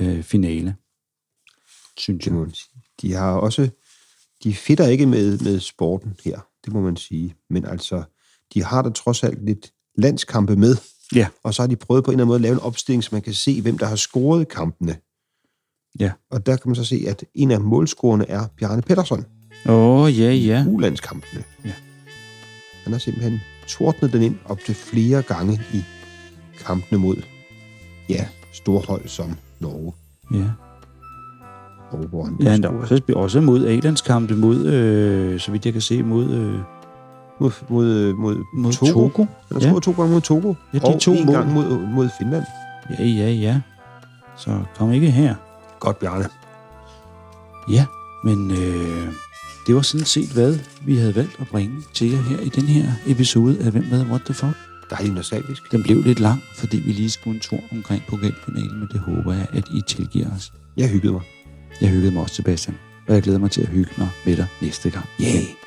Speaker 2: øh, finale, synes jeg.
Speaker 3: De har også, de fitter ikke med, med sporten her, det må man sige. Men altså, de har da trods alt lidt landskampe med,
Speaker 2: Ja.
Speaker 3: og så har de prøvet på en eller anden måde at lave en opstilling, så man kan se, hvem der har scoret kampene.
Speaker 2: Ja.
Speaker 3: Og der kan man så se, at en af målscorerne er Bjarne Pettersson.
Speaker 2: Åh, oh, ja, ja.
Speaker 3: ulandskampene.
Speaker 2: Ja.
Speaker 3: Han har simpelthen tordnet den ind op til flere gange i kampene mod, ja, storhold som Norge.
Speaker 2: Ja.
Speaker 3: Og hvor han
Speaker 2: Ja, han også, også mod A-landskampe, mod, øh, så vidt jeg kan se, mod, øh,
Speaker 3: mod, mod, mod,
Speaker 2: mod
Speaker 3: Togo.
Speaker 2: Togo.
Speaker 3: Han har
Speaker 2: Ja.
Speaker 3: to gange mod Togo.
Speaker 2: Ja, de
Speaker 3: og
Speaker 2: to
Speaker 3: en
Speaker 2: mål.
Speaker 3: gang mod, mod Finland.
Speaker 2: Ja, ja, ja. Så kom ikke her.
Speaker 3: Godt, Bjarne.
Speaker 2: Ja, men øh, det var sådan set, hvad vi havde valgt at bringe til jer her i den her episode af Hvem ved What the Fuck.
Speaker 3: Dejligt nostalgisk.
Speaker 2: Den blev lidt lang, fordi vi lige skulle en tur omkring pokalfinalen, men det håber jeg, at I tilgiver os.
Speaker 3: Jeg hyggede mig.
Speaker 2: Jeg hyggede mig også, Sebastian, og jeg glæder mig til at hygge mig med dig næste gang.
Speaker 3: Yeah.